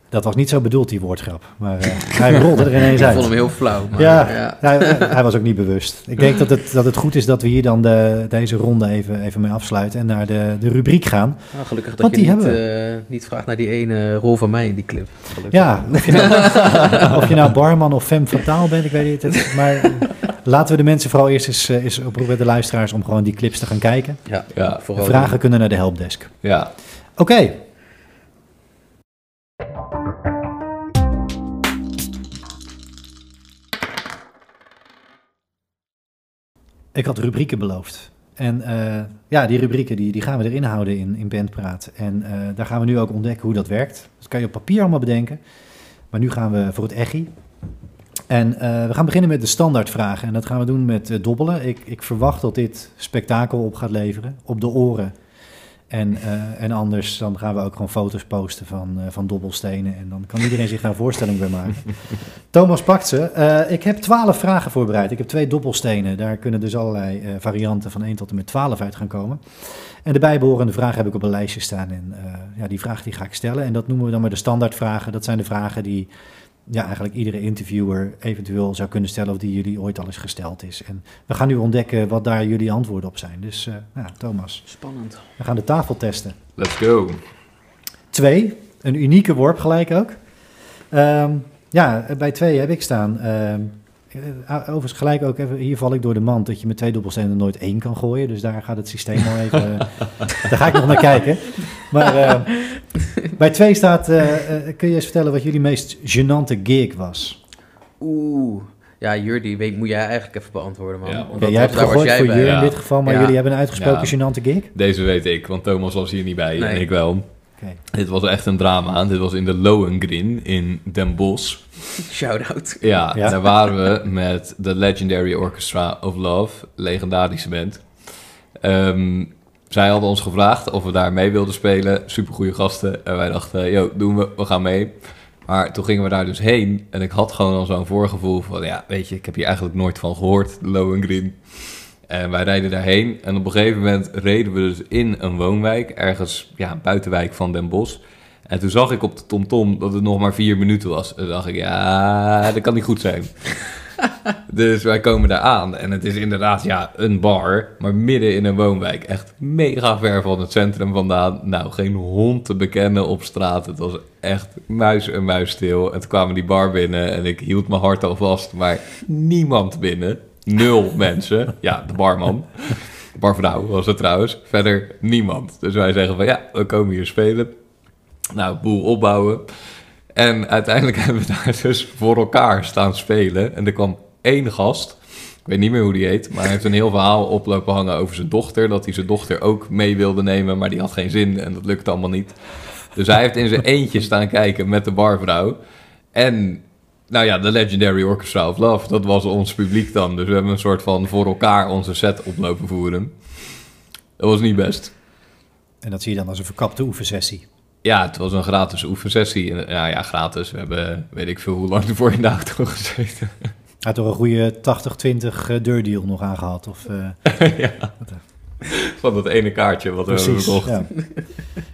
Dat was niet zo bedoeld, die woordgrap. Maar eh, hij rolde er ineens Ik uit. vond hem heel flauw. Maar, Ja. ja. Hij, hij was ook niet bewust. Ik denk dat het, dat het goed is dat we hier dan de, deze ronde even, even mee afsluiten en naar de, de rubriek gaan. Nou, gelukkig dat Want je die niet, hebben eh, niet vraagt naar die ene rol van mij in die clip. Gelukkig. Ja, of je, nou, of je nou barman of femme fataal bent, ik weet niet. Het, maar laten we de mensen vooral eerst eens, eh, eens oproepen, de luisteraars, om gewoon die clips te gaan kijken. Ja, Ja. vooral Vragen kunnen naar de helpdesk. ja. Oké. Ik had rubrieken beloofd. En eh, ja, die rubrieken die, die gaan we erin houden in, in Bandpraat. En eh, daar gaan we nu ook ontdekken hoe dat werkt. Dat kan je op papier allemaal bedenken. Maar nu gaan we voor het echi. En eh, we gaan beginnen met de standaardvragen. En dat gaan we doen met eh, dobbelen. Ik, ik verwacht dat dit spektakel op gaat leveren. Op de oren. En, eh, en anders dan gaan we ook gewoon foto's posten van, van dobbelstenen. En dan kan iedereen zich daar een voorstelling bij maken. Thomas pakt ze. Ik heb twaalf vragen voorbereid. Ik heb twee dobbelstenen. Daar kunnen dus allerlei varianten van 1 tot en met 12 uit gaan komen. En de bijbehorende vragen heb ik op een lijstje staan. En ja, die vraag die ga ik stellen. En dat noemen we dan maar de standaardvragen. Dat zijn de vragen die ja, eigenlijk iedere interviewer eventueel zou kunnen stellen... of die jullie ooit al eens gesteld is. En we gaan nu ontdekken wat daar jullie antwoorden op zijn. Dus eh, nou, Thomas, Spannend. we gaan de tafel testen. Let's go. Twee, een unieke worp gelijk ook. Ehm, ja, bij twee heb ik staan. ehm, eh, overigens gelijk ook even, hier val ik door de mand dat je met twee dobbelstenen nooit één kan gooien. Dus daar gaat het systeem al even, eh, daar ga ik nog naar kijken. Maar eh, bij twee staat, eh, eh, kun je eens vertellen wat jullie meest gênante gig was? Oeh. Ja, Jurdi, weet, moet jij eigenlijk even beantwoorden, man. Ja. Jij hebt gegooid jij voor. Jur ja. in dit geval, maar Ja. jullie hebben een uitgesproken Ja. gênante gig? Deze weet ik, want Thomas was hier niet bij Nee. en ik wel. Dit was echt een drama. Dit was in de Lohengrin in Den Bosch. Shout-out. Ja, Ja. daar waren we met de Legendary Orchestra of Love, legendarische band. Ehm, zij hadden ons gevraagd of we daar mee wilden spelen. Supergoeie gasten. En wij dachten, yo, doen we, we gaan mee. Maar toen gingen we daar dus heen. En ik had gewoon al zo'n voorgevoel van, ja, weet je, ik heb hier eigenlijk nooit van gehoord, Lohengrin. En wij rijden daarheen. En op een gegeven moment reden we dus in een woonwijk, ergens ja, buitenwijk van Den Bosch. En toen zag ik op de TomTom dat het nog maar vier minuten was. En dacht ik, ja, dat kan niet goed zijn. dus wij komen daar aan. En het is inderdaad, ja, een bar. Maar midden in een woonwijk. Echt mega ver van het centrum vandaan. Nou, geen hond te bekennen op straat. Het was echt muis en muis stil. En toen kwamen die bar binnen. En ik hield mijn hart al vast. Maar niemand binnen. Nul mensen. Ja, de barman. Barvrouw was het trouwens. Verder niemand. Dus wij zeggen van, ja, we komen hier spelen. Nou, boel opbouwen. En uiteindelijk hebben we daar dus voor elkaar staan spelen. En er kwam één gast. Ik weet niet meer hoe die heet. Maar hij heeft een heel verhaal oplopen hangen over zijn dochter. Dat hij zijn dochter ook mee wilde nemen. Maar die had geen zin en dat lukte allemaal niet. Dus hij heeft in zijn eentje staan kijken met de barvrouw. En nou ja, de Legendary Orchestra of Love. Dat was ons publiek dan. Dus we hebben een soort van voor elkaar onze set oplopen voeren. Dat was niet best. En dat zie je dan als een verkapte oefensessie. Ja, het was een gratis oefensessie. En, Nou ja, gratis. We hebben, weet ik veel hoe lang ervoor in de auto gezeten. Hij had toch een goede 80-20 eh, deurdeal nog aangehad? Of, eh, ja. Van dat ene kaartje wat we hebben gekocht. Ja.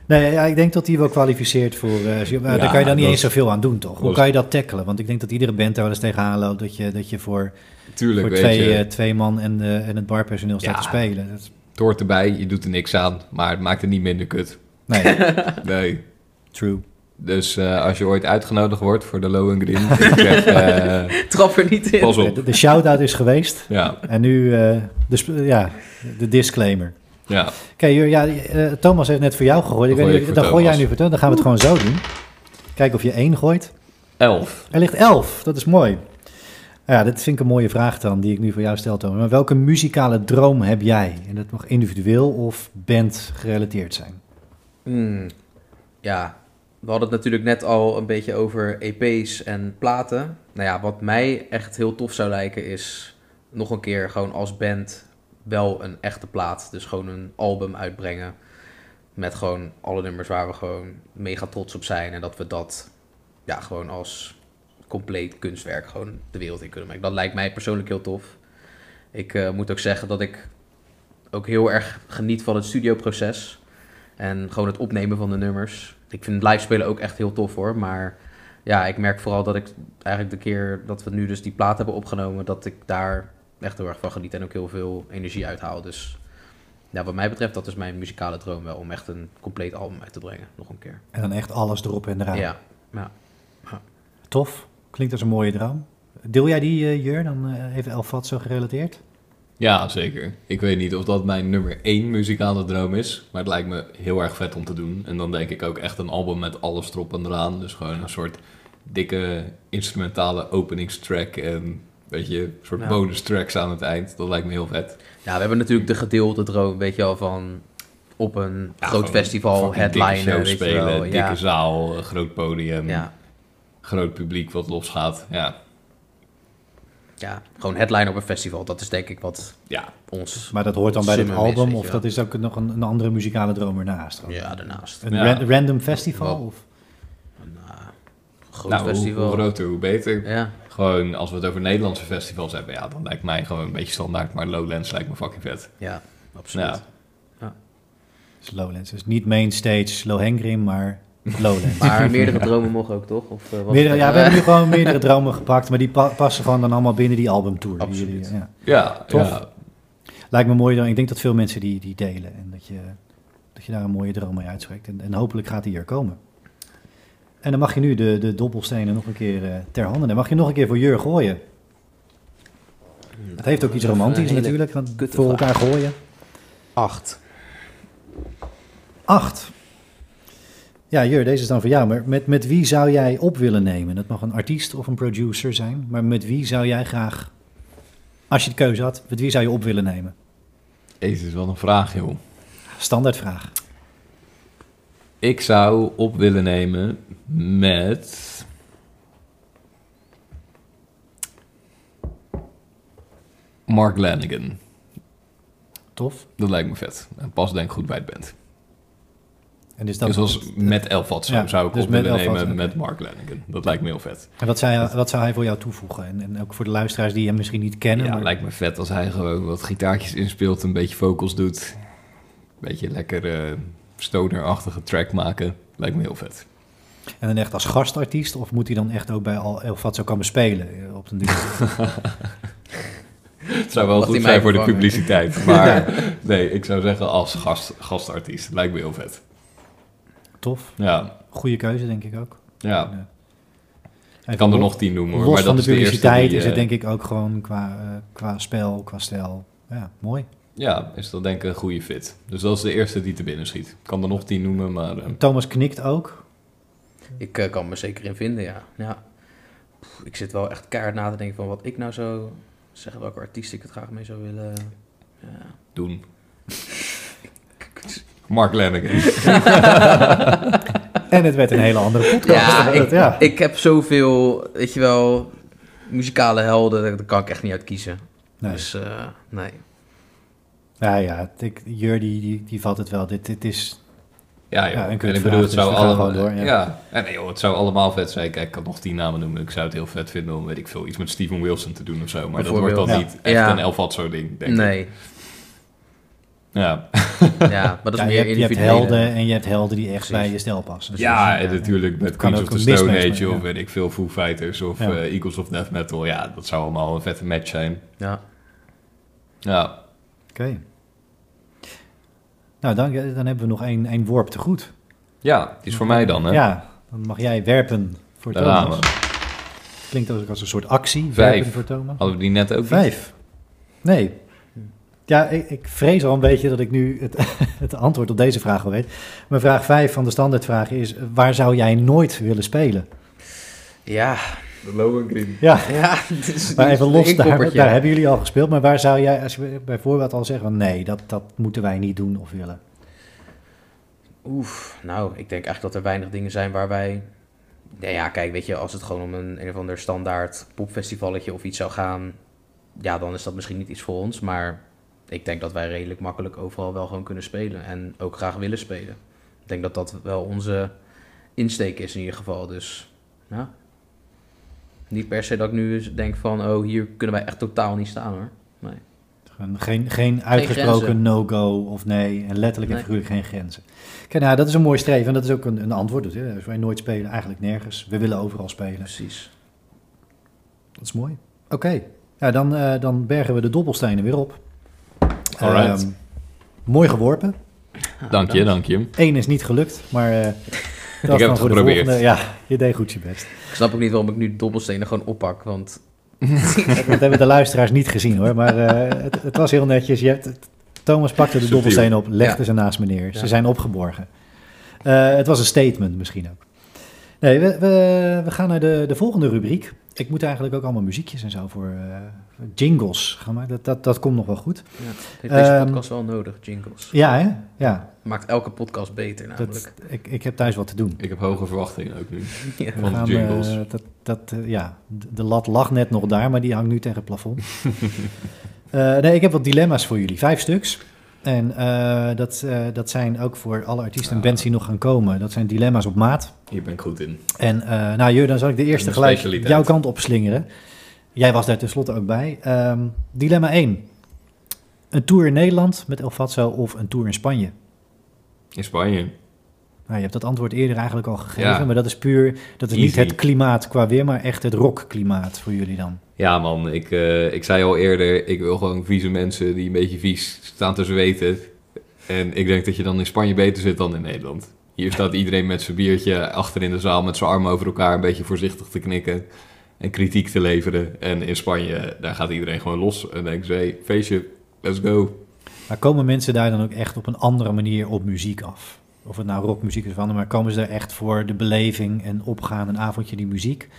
Nee, ja, ik denk dat die wel kwalificeert voor. maar daar kan je dan niet eens zoveel aan doen, toch? Hoe kan je dat tackelen? Want ik denk dat iedere band daar wel eens tegenaan loopt dat je, dat je voor, Tuurlijk, voor twee, eh, twee man en, en het barpersoneel staat te spelen. Dat, Het hoort erbij, je doet er niks aan. Maar het maakt het niet minder kut. nee, Nee. true. Dus eh, als je ooit uitgenodigd wordt voor de Lohengrin, ik zeg, eh, Trap er niet in. pas op. De, de shout-out is geweest. Ja, En nu eh, de, ja, de disclaimer. ja. Oké, Jur, ja, eh, Thomas heeft net voor jou gegooid. Ik Dan weet gooi niet, ik dan gooi jij nu voor Thomas. Dan gaan we het gewoon zo doen. Kijken of je één gooit. Elf. Er ligt 11, dat is mooi. Ja, dat vind ik een mooie vraag dan, die ik nu voor jou stel, Thomas. Maar welke muzikale droom heb jij? En dat mag individueel of band gerelateerd zijn. Hmm, ja, we hadden het natuurlijk net al een beetje over EP's en platen. Nou ja, wat mij echt heel tof zou lijken is nog een keer gewoon als band wel een echte plaat. Dus gewoon een album uitbrengen met gewoon alle nummers waar we gewoon mega trots op zijn. En dat we dat ja, gewoon als compleet kunstwerk gewoon de wereld in kunnen maken. Dat lijkt mij persoonlijk heel tof. Ik eh, moet ook zeggen dat ik ook heel erg geniet van het studioproces. En gewoon het opnemen van de nummers. Ik vind live spelen ook echt heel tof hoor. Maar ja, ik merk vooral dat ik eigenlijk de keer dat we nu dus die plaat hebben opgenomen, dat ik daar echt heel erg van geniet en ook heel veel energie uithaal. Dus ja, wat mij betreft, dat is mijn muzikale droom wel om echt een compleet album uit te brengen. Nog een keer. En dan echt alles erop en eraan. Ja, Tof. Klinkt als een mooie droom. Deel jij die, eh, Jur? Dan eh, even Elfat zo gerelateerd. Ja, zeker. Ik weet niet of dat mijn nummer één muzikale droom is, maar het lijkt me heel erg vet om te doen. En dan denk ik ook echt een album met alles erop en eraan. Dus gewoon een soort dikke instrumentale openingstrack en weet je, een soort Ja. bonus tracks aan het eind. Dat lijkt me heel vet. ja we hebben natuurlijk de gedeelde droom, weet je wel, van op een Ja, groot festival, headliner, weet spelen, je wel. dikke Ja, zaal, een groot podium, ja, groot publiek wat losgaat. Ja, ja, gewoon headliner op een festival. Dat is denk ik wat ja. ons... Maar dat hoort dan bij dit is, album, of dat is ook nog een, een andere muzikale droom ernaast? Ja, daarnaast. Een Ja. ran- random festival? Of? Een uh, groot Nou, hoe, festival. hoe groter, hoe beter. Ja, Gewoon, als we het over Nederlandse festivals hebben, ja, dan lijkt mij gewoon een beetje standaard. Maar Lowlands lijkt me fucking vet. ja, absoluut. Ja. Dus Lowlands. Dus niet mainstage Lohengrin, maar Lowlands. Maar meerdere dromen mogen ook, toch? Of, eh, Meerdere, ja, we hebben nu gewoon meerdere dromen gepakt, maar die pa- passen gewoon dan allemaal binnen die albumtour. Absoluut. ja. Ja, Tof. ja. Lijkt me mooi, dan. ik denk dat veel mensen die, die delen en dat je, dat je daar een mooie droom mee uitspreekt. En, en hopelijk gaat die er komen. En dan mag je nu de, de dobbelstenen nog een keer eh, ter hande. Dan mag je nog een keer voor Jur gooien. Het heeft ook iets romantisch natuurlijk, want voor elkaar gooien. Acht. Acht. Ja, Jur, deze is dan voor jou. Maar met, met wie zou jij op willen nemen? Dat mag een artiest of een producer zijn. Maar met wie zou jij graag, als je de keuze had, met wie zou je op willen nemen? Deze is wel een vraag, joh. Standaardvraag. Ik zou op willen nemen met... Mark Lanigan. Tof. Dat lijkt me vet. En pas denk ik goed bij het band. En is dat dus als met Elfat zo Ja, zou ik dus op willen nemen met Mark Lanigan. Dat lijkt me heel vet. En wat zou, hij, wat zou hij voor jou toevoegen? En, en ook voor de luisteraars die hem misschien niet kennen. Ja, maar lijkt me vet als hij gewoon wat gitaartjes inspeelt, een beetje vocals doet. Een beetje lekker eh stonerachtige track maken. Lijkt me heel vet. En dan echt als gastartiest? Of moet hij dan echt ook bij al El Fatso komen spelen? eh, Op den duur? Het zou wel goed zijn voor de publiciteit. Maar nee, ik zou zeggen als gast, gastartiest. Lijkt me heel vet. Tof. Ja, Goede keuze, denk ik ook. ja. En, eh, Ik kan er nog tien noemen hoor. Los maar dat van de is de eerste publiciteit die, is het eh, denk ik ook gewoon qua, eh, qua spel, qua stijl. Ja, mooi. Ja, is dat denk ik een goede fit. Dus dat is de eerste die te binnen schiet. Ik kan er nog tien noemen, maar... Thomas knikt ook. Ik kan me zeker in vinden, ja. ja. Pff, ik zit wel echt keihard na te denken van wat ik nou zou zeggen, welke artiest ik het graag mee zou willen. Ja. doen. Mark Lanigan. En het werd een hele andere podcast. Ja, ik, ja. ik heb zoveel, weet je wel, muzikale helden, daar kan ik echt niet uit kiezen. Nee. Dus eh, nee. Ja, ja, ik, Jur die, die, die valt het wel. Dit, dit is, Ja, joh. Ja, en ik bedoel, het zou allemaal... door, ja. ja. En nee, joh, het zou allemaal vet zijn. Kijk, ik kan nog tien namen noemen. Ik zou het heel vet vinden om, weet ik veel, iets met Steven Wilson te doen of zo. Maar dat wordt dan niet echt Ja. een Elfatso ding, denk ik. Nee, Ja, ja, maar dat is ja, je, meer hebt, je hebt individuele. helden en je hebt helden die echt Precies. bij je stijl passen. Dus ja en natuurlijk met Queens of the Stone Age of ja. weet ik veel, Foo Fighters of Ja. eh, Eagles of Death Metal. Ja, dat zou allemaal een vette match zijn. Ja. Ja, Oké. Nou, dan, dan hebben we nog één, één worp te goed. ja die is voor mij dan, hè? Ja, dan mag jij werpen voor Daar Thomas. Klinkt ook als een soort actie. Vijf. Werpen voor Thomas. Hadden we die net ook niet? Vijf. Nee. Ja, ik, ik vrees al een beetje dat ik nu het, het antwoord op deze vraag al weet. Mijn vraag 5 van de standaardvraag is: waar zou jij nooit willen spelen? Ja, De Lohengrin. Ja, ja. is- maar even los, daar, daar hebben jullie al gespeeld. Maar waar zou jij, als je bijvoorbeeld al zeggen: van, nee, dat, dat moeten wij niet doen of willen? Oef, nou, ik denk eigenlijk dat er weinig dingen zijn waar wij... Ja, ja, kijk, weet je, als het gewoon om een, een of ander standaard popfestivalletje of iets zou gaan... Ja, dan is dat misschien niet iets voor ons, maar ik denk dat wij redelijk makkelijk overal wel gewoon kunnen spelen. En ook graag willen spelen. Ik denk dat dat wel onze insteek is in ieder geval, dus ja. Niet per se dat ik nu denk van, oh, hier kunnen wij echt totaal niet staan hoor. Nee. Geen, geen uitgesproken no-go of nee. En letterlijk en Nee. figuurlijk geen grenzen. Kijk, nou, dat is een mooi streven. En dat is ook een, een antwoord. Dus, hè, als wij nooit spelen, eigenlijk nergens. We willen overal spelen. Precies. Dat is mooi. Oké. Ja, dan, eh, dan bergen we de dobbelstenen weer op. Alright. Ehm, mooi geworpen. Dank je, dank je. Eén is niet gelukt, maar... eh, dat heb dan het geprobeerd. volgende- Ja, je deed goed je best. Ik snap ook niet waarom ik nu dobbelstenen gewoon oppak, want Dat hebben de luisteraars niet gezien hoor. Maar eh, het, het was heel netjes. Je hebt, Thomas pakte de dobbelstenen op, legde Ja. ze naast meneer. Ze Ja. zijn opgeborgen. Eh, het was een statement misschien ook. Nee, we, we, we gaan naar de, de volgende rubriek. Ik moet eigenlijk ook allemaal muziekjes en zo voor eh, jingles gaan maken. Dat, dat, dat komt nog wel goed. ja, heeft deze Ehm, podcast wel nodig, jingles. Ja, hè? Ja. Maakt elke podcast beter namelijk. Dat, ik, ik heb thuis wat te doen. Ik heb hoge verwachtingen ook nu. Ja. Van de gaan, jingles. eh, dat, dat, eh, ja, de de lat lag net nog daar, maar die hangt nu tegen het plafond. Eh, nee, ik heb wat dilemma's voor jullie. Vijf stuks. En eh, dat, eh, dat zijn ook voor alle artiesten en bands die nog gaan komen. Dat zijn dilemma's op maat. Hier ben ik goed in. En eh, nou, Jur, dan zal ik de eerste gelijk jouw kant op slingeren. Jij was daar tenslotte ook bij. Ehm, dilemma 1. Een tour in Nederland met El Fatso of een tour in Spanje? In Spanje. Nou, je hebt dat antwoord eerder eigenlijk al gegeven, Ja. maar dat is puur, dat is niet het klimaat qua weer, maar echt het rockklimaat voor jullie dan. Ja man, ik, eh, ik zei al eerder, ik wil gewoon vieze mensen die een beetje vies staan te zweten. En ik denk dat je dan in Spanje beter zit dan in Nederland. Hier staat iedereen met zijn biertje achter in de zaal met zijn armen over elkaar een beetje voorzichtig te knikken. En kritiek te leveren. En in Spanje, daar gaat iedereen gewoon los. En denkt ze, hey, feestje, let's go. Maar komen mensen daar dan ook echt op een andere manier op muziek af? Of het nou rockmuziek is ander, maar komen ze daar echt voor de beleving en opgaan een avondje die muziek?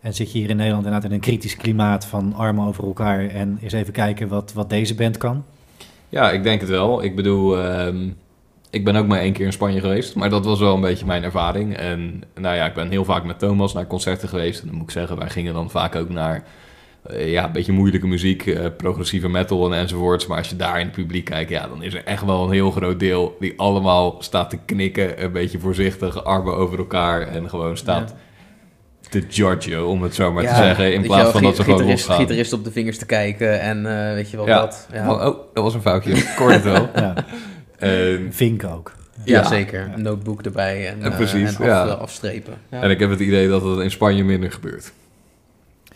En zit je hier in Nederland inderdaad in een kritisch klimaat van armen over elkaar en eens even kijken wat, wat deze band kan? Ja, ik denk het wel. Ik bedoel, ehm, ik ben ook maar één keer in Spanje geweest. Maar dat was wel een beetje mijn ervaring. En nou ja, ik ben heel vaak met Thomas naar concerten geweest. En dan moet ik zeggen, wij gingen dan vaak ook naar ja, een beetje moeilijke muziek, eh, progressieve metal en enzovoorts. Maar als je daar in het publiek kijkt, ja, dan is er echt wel een heel groot deel die allemaal staat te knikken. Een beetje voorzichtig, armen over elkaar en gewoon staat te judgen, om het zo maar te zeggen. In plaats wel, van dat ze gewoon losgaan. gitarist op de vingers te kijken en eh, weet je wel Ja. dat. Ja, Van, oh, dat was een foutje. Ik het wel. Ja, Ehm, Vink ook. ja, ja. zeker. Een notebook erbij en, eh, precies, en af, ja. eh, afstrepen. Ja. En ik heb het idee dat het in Spanje minder gebeurt.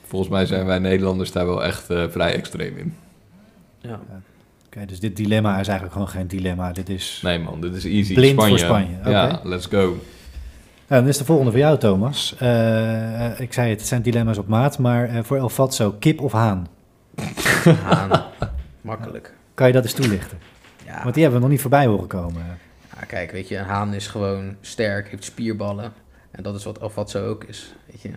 Volgens mij zijn wij Nederlanders daar wel echt eh, vrij extreem in. Ja. Oké, dus dit dilemma is eigenlijk gewoon geen dilemma. Dit is... Nee man, dit is easy. Blind Spanje. voor Spanje. Ja, let's go. Nou, dan is de volgende voor jou, Thomas. Eh, ik zei het, het zijn dilemma's op maat, maar eh, voor El Fatso, kip of haan? Haan. Makkelijk. Kan je dat eens toelichten? Ja. Want die hebben we nog niet voorbij horen komen. Ja, kijk, weet je, een haan is gewoon sterk, heeft spierballen. En dat is wat Alfatso ook is, weet je.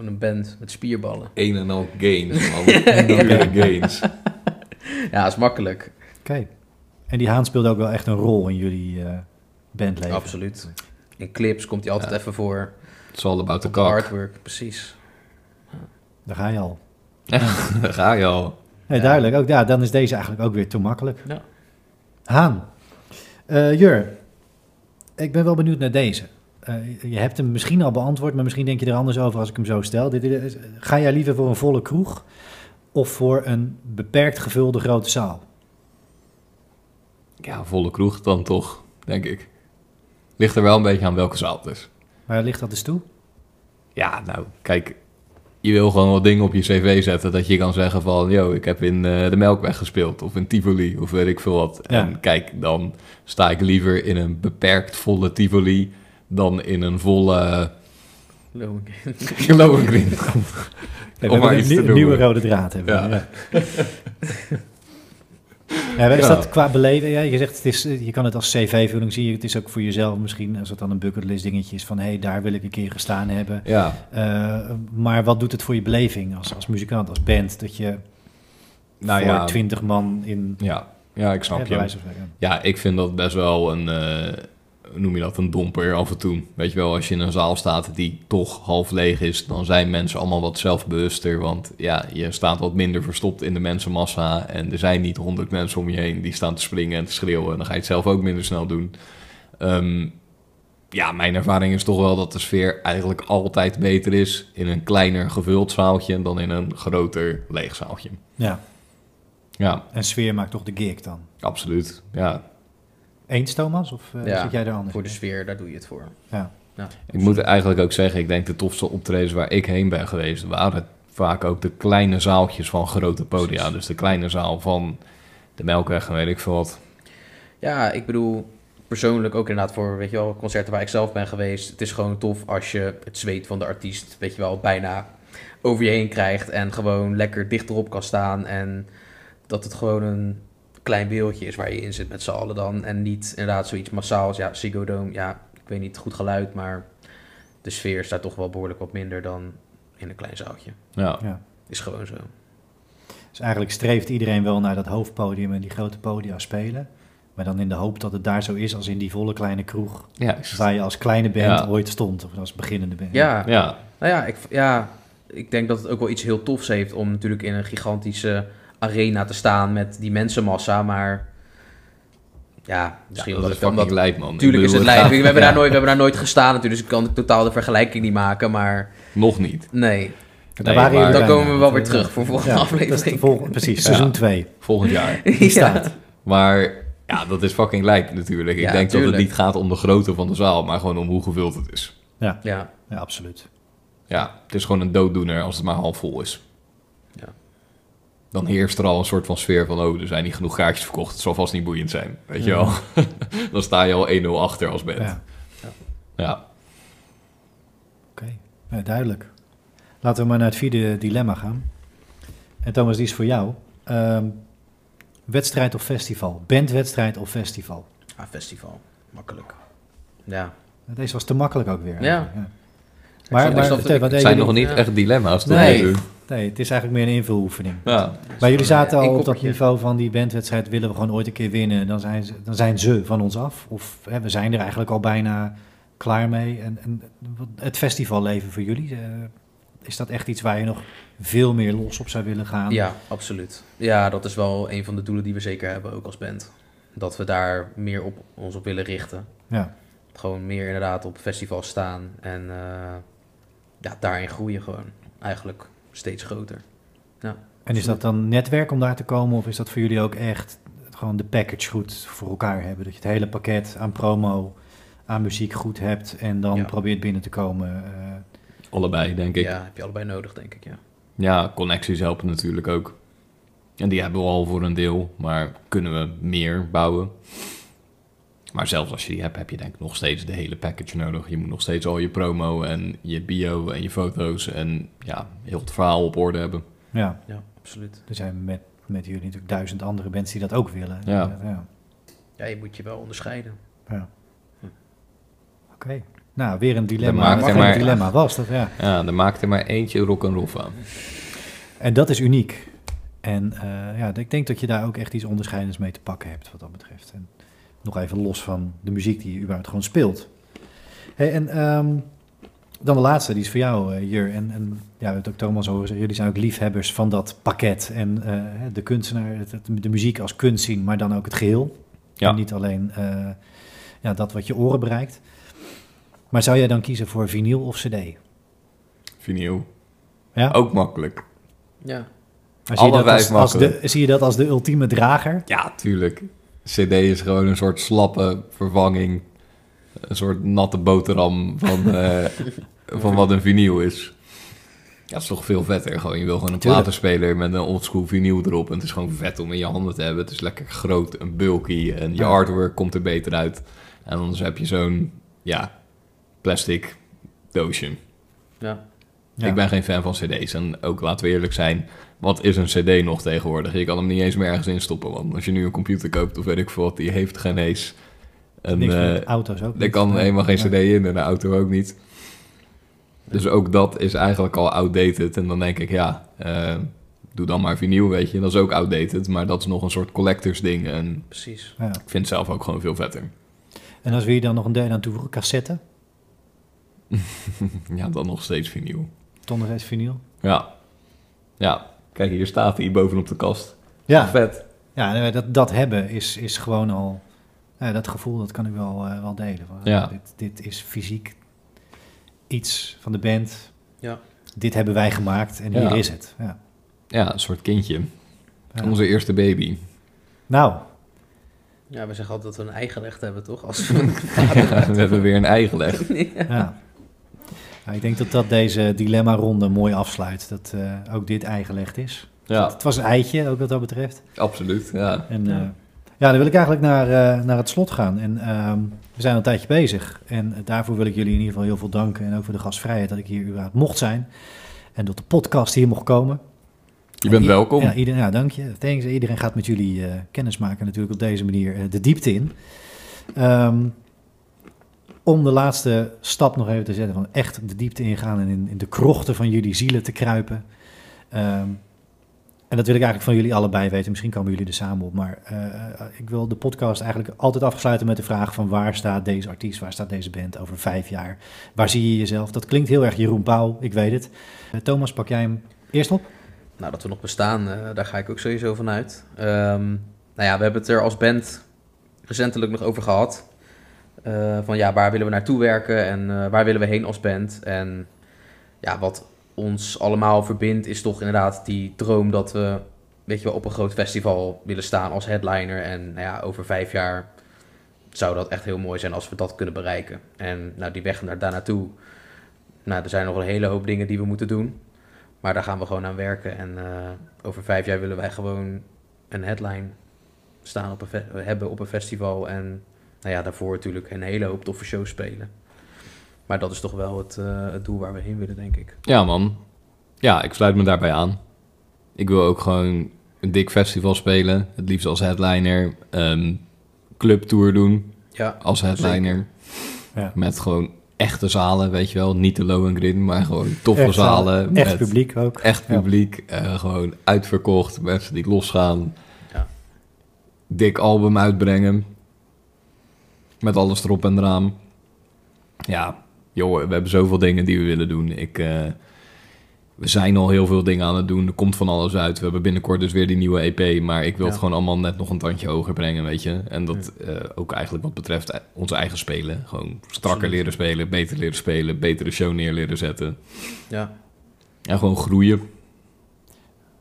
Gewoon een band met spierballen. Een en al gains, man. Pure gains. Ja, is makkelijk. Oké. En die haan speelde ook wel echt een rol in jullie eh, bandleven. Absoluut. In clips komt hij altijd Ja. even voor. It's all about the cock. artwork, precies. Daar ga je al. Daar ga je al. Nee, Ja. duidelijk. Ook, ja, dan is deze eigenlijk ook weer te makkelijk. Ja. Haan. Eh, Jur, ik ben wel benieuwd naar deze. Eh, je hebt hem misschien al beantwoord, maar misschien denk je er anders over als ik hem zo stel. Dit is- ga jij liever voor een volle kroeg of voor een beperkt gevulde grote zaal? Ja, volle kroeg dan toch, denk ik. Ligt er wel een beetje aan welke zaal het is. Waar ligt dat dus toe? Ja, nou, kijk, je wil gewoon wat dingen op je cv zetten dat je kan zeggen van, yo, ik heb in eh, de Melkweg gespeeld of in Tivoli of weet ik veel wat. Ja. En kijk, dan sta ik liever in een beperkt volle Tivoli dan in een volle Lohengrin. Lohengrin. we Om maar hebben iets een, te nieuw- doen. nieuwe rode draad. Hebben Ja. ja. Ja, is Ja. dat qua beleving? Ja, je zegt, het is, je kan het als cv-vulling zien. Het is ook voor jezelf misschien, als het dan een bucketlist dingetje is van... hé, hey, daar wil ik een keer gestaan hebben. Ja, Eh, maar wat doet het voor je beleving als, als muzikant, als band... dat je nou voor ja, twintig man in... ja, ja, ik snap je. Ja, ik vind dat best wel een, eh, noem je dat, een domper af en toe. Weet je wel, als je in een zaal staat die toch half leeg is, dan zijn mensen allemaal wat zelfbewuster. Want ja, je staat wat minder verstopt in de mensenmassa en er zijn niet honderd mensen om je heen die staan te springen en te schreeuwen. En dan ga je het zelf ook minder snel doen. Ehm, ja, mijn ervaring is toch wel dat de sfeer eigenlijk altijd beter is in een kleiner gevuld zaaltje dan in een groter leeg zaaltje. Ja, Ja, en sfeer maakt toch de gig dan. absoluut. Ja, Eens, Thomas? Of eh, Ja, zit jij er anders? Voor de sfeer, daar doe je het voor. Ja. ik moet eigenlijk ook zeggen, ik denk de tofste optredens waar ik heen ben geweest, waren vaak ook de kleine zaaltjes van grote podia. Dus de kleine zaal van de Melkweg en weet ik veel wat. Ja, ik bedoel, persoonlijk ook inderdaad voor, weet je wel, concerten waar ik zelf ben geweest. Het is gewoon tof als je het zweet van de artiest, weet je wel, bijna over je heen krijgt. En gewoon lekker dichterop kan staan. En dat het gewoon een klein beeldje is waar je in zit met z'n allen dan. En niet inderdaad zoiets massaals. Ja, Ziggo Dome, ja, ik weet niet, goed geluid, maar de sfeer is daar toch wel behoorlijk wat minder dan in een klein zaaltje. Ja, Ja. Is gewoon zo. Dus eigenlijk streeft iedereen wel naar dat hoofdpodium en die grote podia spelen. Maar dan in de hoop dat het daar zo is als in die volle kleine kroeg. ja, Waar je als kleine band Ja. ooit stond. Of als beginnende band. Ja, ja. Nou ja ik, ja, ik denk dat het ook wel iets heel tofs heeft om natuurlijk in een gigantische arena te staan met die mensenmassa, maar ja, misschien ja, dat omdat, fucking lijp, man. Tuurlijk is het lijp. We hebben, ja, daar nooit, we hebben daar nooit gestaan natuurlijk, dus ik kan totaal de vergelijking niet maken, maar Nog niet. nee. Daar waren Dan komen we wel weer terug voor volgende Ja, aflevering. dat is de volgende, precies, seizoen 2. Volgend jaar. Die Ja. staat. Maar ja, dat is fucking lijp natuurlijk. Ik Ja, denk dat het niet gaat om de grootte van de zaal, maar gewoon om hoe gevuld het is. Ja, Ja, absoluut. Ja, het is gewoon een dooddoener als het maar half vol is. Dan heerst er al een soort van sfeer van, oh, er zijn niet genoeg kaartjes verkocht. Het zal vast niet boeiend zijn, weet je wel. Dan sta je al 1-0 achter als band. Ja, Ja. oké. Ja, duidelijk. Laten we maar naar het vierde dilemma gaan. En Thomas, die is voor jou. Ehm, wedstrijd of festival? Bandwedstrijd of festival? Ah, festival. Makkelijk. Ja. Deze was te makkelijk ook weer. Ja. Maar, vertel, wat Het zijn nog niet Ja. echt dilemma's. Nee. Nee, het is eigenlijk meer een invuloefening. Ja. Maar jullie zaten al op dat niveau van die bandwedstrijd, willen we gewoon ooit een keer winnen, dan zijn ze, dan zijn ze van ons af. Of hè, we zijn er eigenlijk al bijna klaar mee. En, en wat- het festivalleven voor jullie, eh, is dat echt iets waar je nog veel meer los op zou willen gaan? Ja, absoluut. Ja, dat is wel een van de doelen die we zeker hebben, ook als band. Dat we daar meer op ons op willen richten. Ja. Gewoon meer inderdaad op festivals staan en eh, ja, daarin groeien gewoon. Eigenlijk steeds groter. En is dat dan netwerk om daar te komen, of is dat voor jullie ook echt gewoon de package goed voor elkaar hebben? Dat je het hele pakket aan promo, aan muziek goed hebt en dan Ja. probeert binnen te komen. eh, Allebei, denk ik. Ja, heb je allebei nodig, denk ik, ja. Ja, connecties helpen natuurlijk ook. En die hebben we al voor een deel, maar kunnen we meer bouwen? Maar zelfs als je die hebt, heb je denk ik nog steeds de hele package nodig. Je moet nog steeds al je promo en je bio en je foto's en ja, heel het verhaal op orde hebben. ja, Ja, absoluut. er zijn met, met jullie natuurlijk duizend andere bands die dat ook willen. Ja. ja. Ja, je moet je wel onderscheiden. Ja. Hm. Oké. Nou, weer een dilemma. maakt Wat er een maar- dilemma was dat, ja. Ja, er maakt er maar eentje rock'n'roll van. En dat is uniek. En eh, ja, ik denk dat je daar ook echt iets onderscheidends mee te pakken hebt wat dat betreft. En nog even los van de muziek die je überhaupt gewoon speelt. Hey, en ehm, dan de laatste, die is voor jou, eh, Jur. En, en ja, we hebben het ook Thomas horen zeggen, jullie zijn ook liefhebbers van dat pakket. En eh, de kunstenaar, het- het- de muziek als kunst zien, maar dan ook het geheel. Ja. En niet alleen eh, ja, dat wat je oren bereikt. Maar zou jij dan kiezen voor vinyl of cd? Vinyl. Ja? Ook makkelijk. Ja, Maar zie, je Alle dat als, als de, makkelijk. zie je dat als de ultieme drager? Ja, tuurlijk. CD is gewoon een soort slappe vervanging. Een soort natte boterham van, eh, van wat een vinyl is. Ja, het is toch veel vetter. Gewoon, je wil gewoon een Tuurlijk. platenspeler met een oldschool vinyl erop. En het is gewoon vet om in je handen te hebben. Het is lekker groot en bulky. En je artwork komt er beter uit. En anders heb je zo'n, ja, plastic doosje. ja. Ja. Ik ben geen fan van cd's. En ook, laten we eerlijk zijn, wat is een cd nog tegenwoordig? Je kan hem niet eens meer ergens instoppen. Want als je nu een computer koopt of weet ik veel wat, die heeft geen eens een... Niks eh, met auto's ook er kan Nee. helemaal geen cd in en de auto ook niet. Dus ook dat is eigenlijk al outdated. En dan denk ik, ja, eh, doe dan maar vinyl, weet je. Dat is ook outdated, maar dat is nog een soort collectors ding. En Precies. Ja. ik vind het zelf ook gewoon veel vetter. En als we hier dan nog een derde aan toevoegen, cassette, ja, dan nog steeds vinyl. Eens vinyl. Ja. Ja, kijk, hier staat hij bovenop de kast. Ja, Vet. ja dat, dat hebben is, is gewoon al Nou, dat gevoel dat kan ik wel, eh, wel delen. Van, Ja. dit, dit is fysiek iets van de band. Ja. Dit hebben wij gemaakt en Ja. hier is het. Ja. Ja, een soort kindje. Ja. Onze eerste baby. Nou, Ja, we zeggen altijd dat we een eigen recht hebben, toch? Als we we hebben weer een ei gelegd. ja. Nou, ik denk dat dat deze dilemma-ronde mooi afsluit. Dat eh, ook dit eigenlegd is. Ja, Het was een eitje, ook wat dat betreft. absoluut. Ja. En Ja. ja. ja, dan wil ik eigenlijk naar, eh, naar het slot gaan. En ehm, we zijn al een tijdje bezig. En daarvoor wil ik jullie in ieder geval heel veel danken. En ook voor de gastvrijheid dat ik hier überhaupt mocht zijn. En dat de podcast hier mocht komen. Je bent welkom. Ja, iedereen, ja, dank je. Thanks. Iedereen gaat met jullie eh kennis maken natuurlijk op deze manier eh, de diepte in. Ehm, om de laatste stap nog even te zetten van echt de diepte ingaan en in, in de krochten van jullie zielen te kruipen. Ehm, en dat wil ik eigenlijk van jullie allebei weten. Misschien komen jullie er samen op. Maar eh, ik wil de podcast eigenlijk altijd afsluiten met de vraag van waar staat deze artiest, waar staat deze band over vijf jaar? Waar zie je jezelf? Dat klinkt heel erg Jeroen Pauw, ik weet het. Eh, Thomas, pak jij hem eerst op? Nou, dat we nog bestaan, eh, daar ga ik ook sowieso van uit. Ehm, nou ja, we hebben het er als band recentelijk nog over gehad. Eh, van ja, waar willen we naartoe werken en eh, waar willen we heen als band? En ja, wat ons allemaal verbindt is toch inderdaad die droom dat we, weet je wel, op een groot festival willen staan als headliner. En nou ja, over vijf jaar zou dat echt heel mooi zijn als we dat kunnen bereiken. En nou, die weg naar daar naartoe, nou, er zijn nog een hele hoop dingen die we moeten doen. Maar daar gaan we gewoon aan werken. En eh, over vijf jaar willen wij gewoon een headline staan op een hebben op een festival. En nou ja, daarvoor natuurlijk een hele hoop toffe shows spelen. Maar dat is toch wel het, eh, het doel waar we heen willen, denk ik. Ja, man. Ja, ik sluit me daarbij aan. Ik wil ook gewoon een dik festival spelen. Het liefst als headliner. Ehm clubtour doen Ja, als headliner. Ja. Met gewoon echte zalen, weet je wel. Niet de low and green, maar gewoon toffe Echt zalen. Echt met publiek ook. Echt Ja. publiek. eh, gewoon uitverkocht. Mensen die losgaan. Ja. Dik album uitbrengen. Met alles erop en eraan. Ja, joh, we hebben zoveel dingen die we willen doen. Ik, eh, we zijn al heel veel dingen aan het doen. Er komt van alles uit. We hebben binnenkort dus weer die nieuwe EP. Maar ik wil het gewoon allemaal net nog een tandje hoger brengen, weet je. En dat eh, ook eigenlijk wat betreft eh, onze eigen spelen. Gewoon strakker leren spelen, beter leren spelen, betere show neer leren zetten. ja, En gewoon groeien.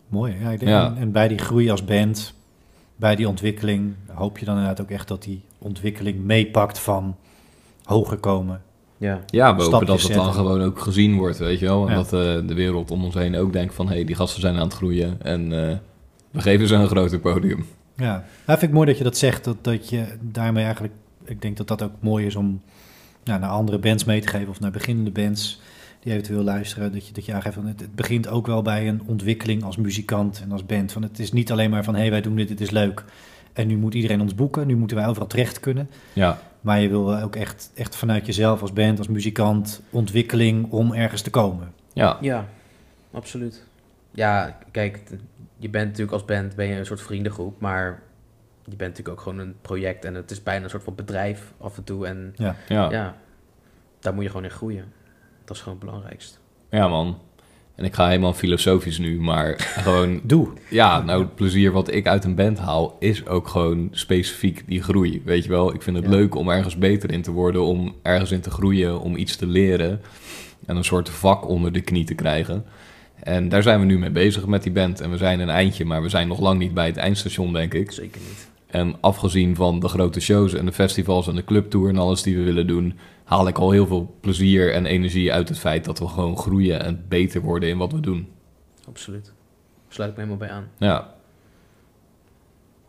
Mooi. Ja, ik denk, Ja. En, en bij die groei als band, bij die ontwikkeling, hoop je dan inderdaad ook echt dat die ontwikkeling meepakt van hoger komen. ja. Ja, we hopen dat het dan gewoon ook gezien wordt, weet je wel. En Ja. dat eh, de wereld om ons heen ook denkt van... hé, hey, die gasten zijn aan het groeien en eh, we geven ze een groter podium. Ja, nou, vind ik mooi dat je dat zegt, dat, dat je daarmee eigenlijk, ik denk dat dat ook mooi is om nou, naar andere bands mee te geven of naar beginnende bands die eventueel luisteren, dat je, dat je aangeeft van het, het begint ook wel bij een ontwikkeling als muzikant en als band. Van het is niet alleen maar van hé, hey, wij doen dit, dit is leuk en nu moet iedereen ons boeken, nu moeten wij overal terecht kunnen. Ja, Maar je wil ook echt, echt vanuit jezelf als band, als muzikant, ontwikkeling om ergens te komen. ja, Ja, absoluut. Ja, kijk, je bent natuurlijk als band ben je een soort vriendengroep, maar je bent natuurlijk ook gewoon een project en het is bijna een soort van bedrijf af en toe. En Ja, ja, ja, daar moet je gewoon in groeien. Dat is gewoon het belangrijkst. ja man. En ik ga helemaal filosofisch nu, maar gewoon... doe. Ja, nou, het plezier wat ik uit een band haal is ook gewoon specifiek die groei. Weet je wel, ik vind het Ja. leuk om ergens beter in te worden, om ergens in te groeien, om iets te leren en een soort vak onder de knie te krijgen. En daar zijn we nu mee bezig met die band. En we zijn een eindje, maar we zijn nog lang niet bij het eindstation, denk ik. Zeker niet. En afgezien van de grote shows en de festivals en de clubtour en alles die we willen doen, haal ik al heel veel plezier en energie uit het feit dat we gewoon groeien en beter worden in wat we doen. Absoluut. Sluit ik me helemaal bij aan. Ja,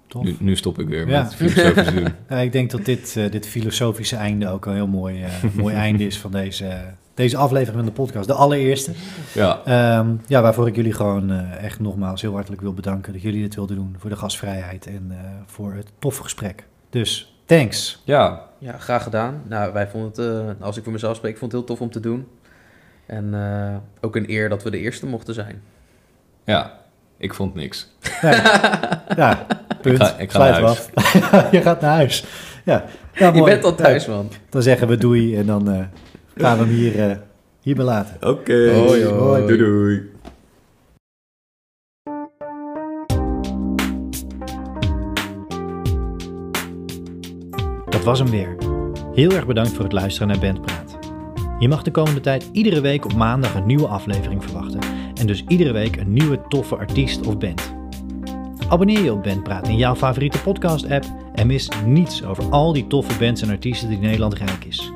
Tof. nu, nu stop ik weer Ja. met filosofisch doen. Ja, ik denk dat dit, eh, dit filosofische einde ook een heel mooi, eh, mooi einde is van deze, deze aflevering van de podcast. De allereerste. Ja, Ehm, ja, waarvoor ik jullie gewoon eh, echt nogmaals heel hartelijk wil bedanken dat jullie dit wilden doen. Voor de gastvrijheid en voor het toffe gesprek. Dus, thanks. ja, Ja, graag gedaan. Nou, wij vonden het, eh, als ik voor mezelf spreek, ik vond het heel tof om te doen. En eh, ook een eer dat we de eerste mochten zijn. ja, ik vond niks. Ja, ja punt. ga- ik ga Sluit naar af. Je gaat naar huis. Ja, ja Je bent al thuis, man. Dan zeggen we doei en dan eh, gaan we hem hier, eh hierbij laten. Oké, Hoi, hoi. doei doei. Was hem weer. Heel erg bedankt voor het luisteren naar Bandpraat. Je mag de komende tijd iedere week op maandag een nieuwe aflevering verwachten. En dus iedere week een nieuwe toffe artiest of band. Abonneer je op Bandpraat in jouw favoriete podcast-app en mis niets over al die toffe bands en artiesten die Nederland rijk is.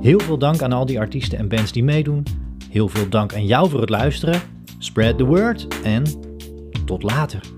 Heel veel dank aan al die artiesten en bands die meedoen. Heel veel dank aan jou voor het luisteren. Spread the word en tot later.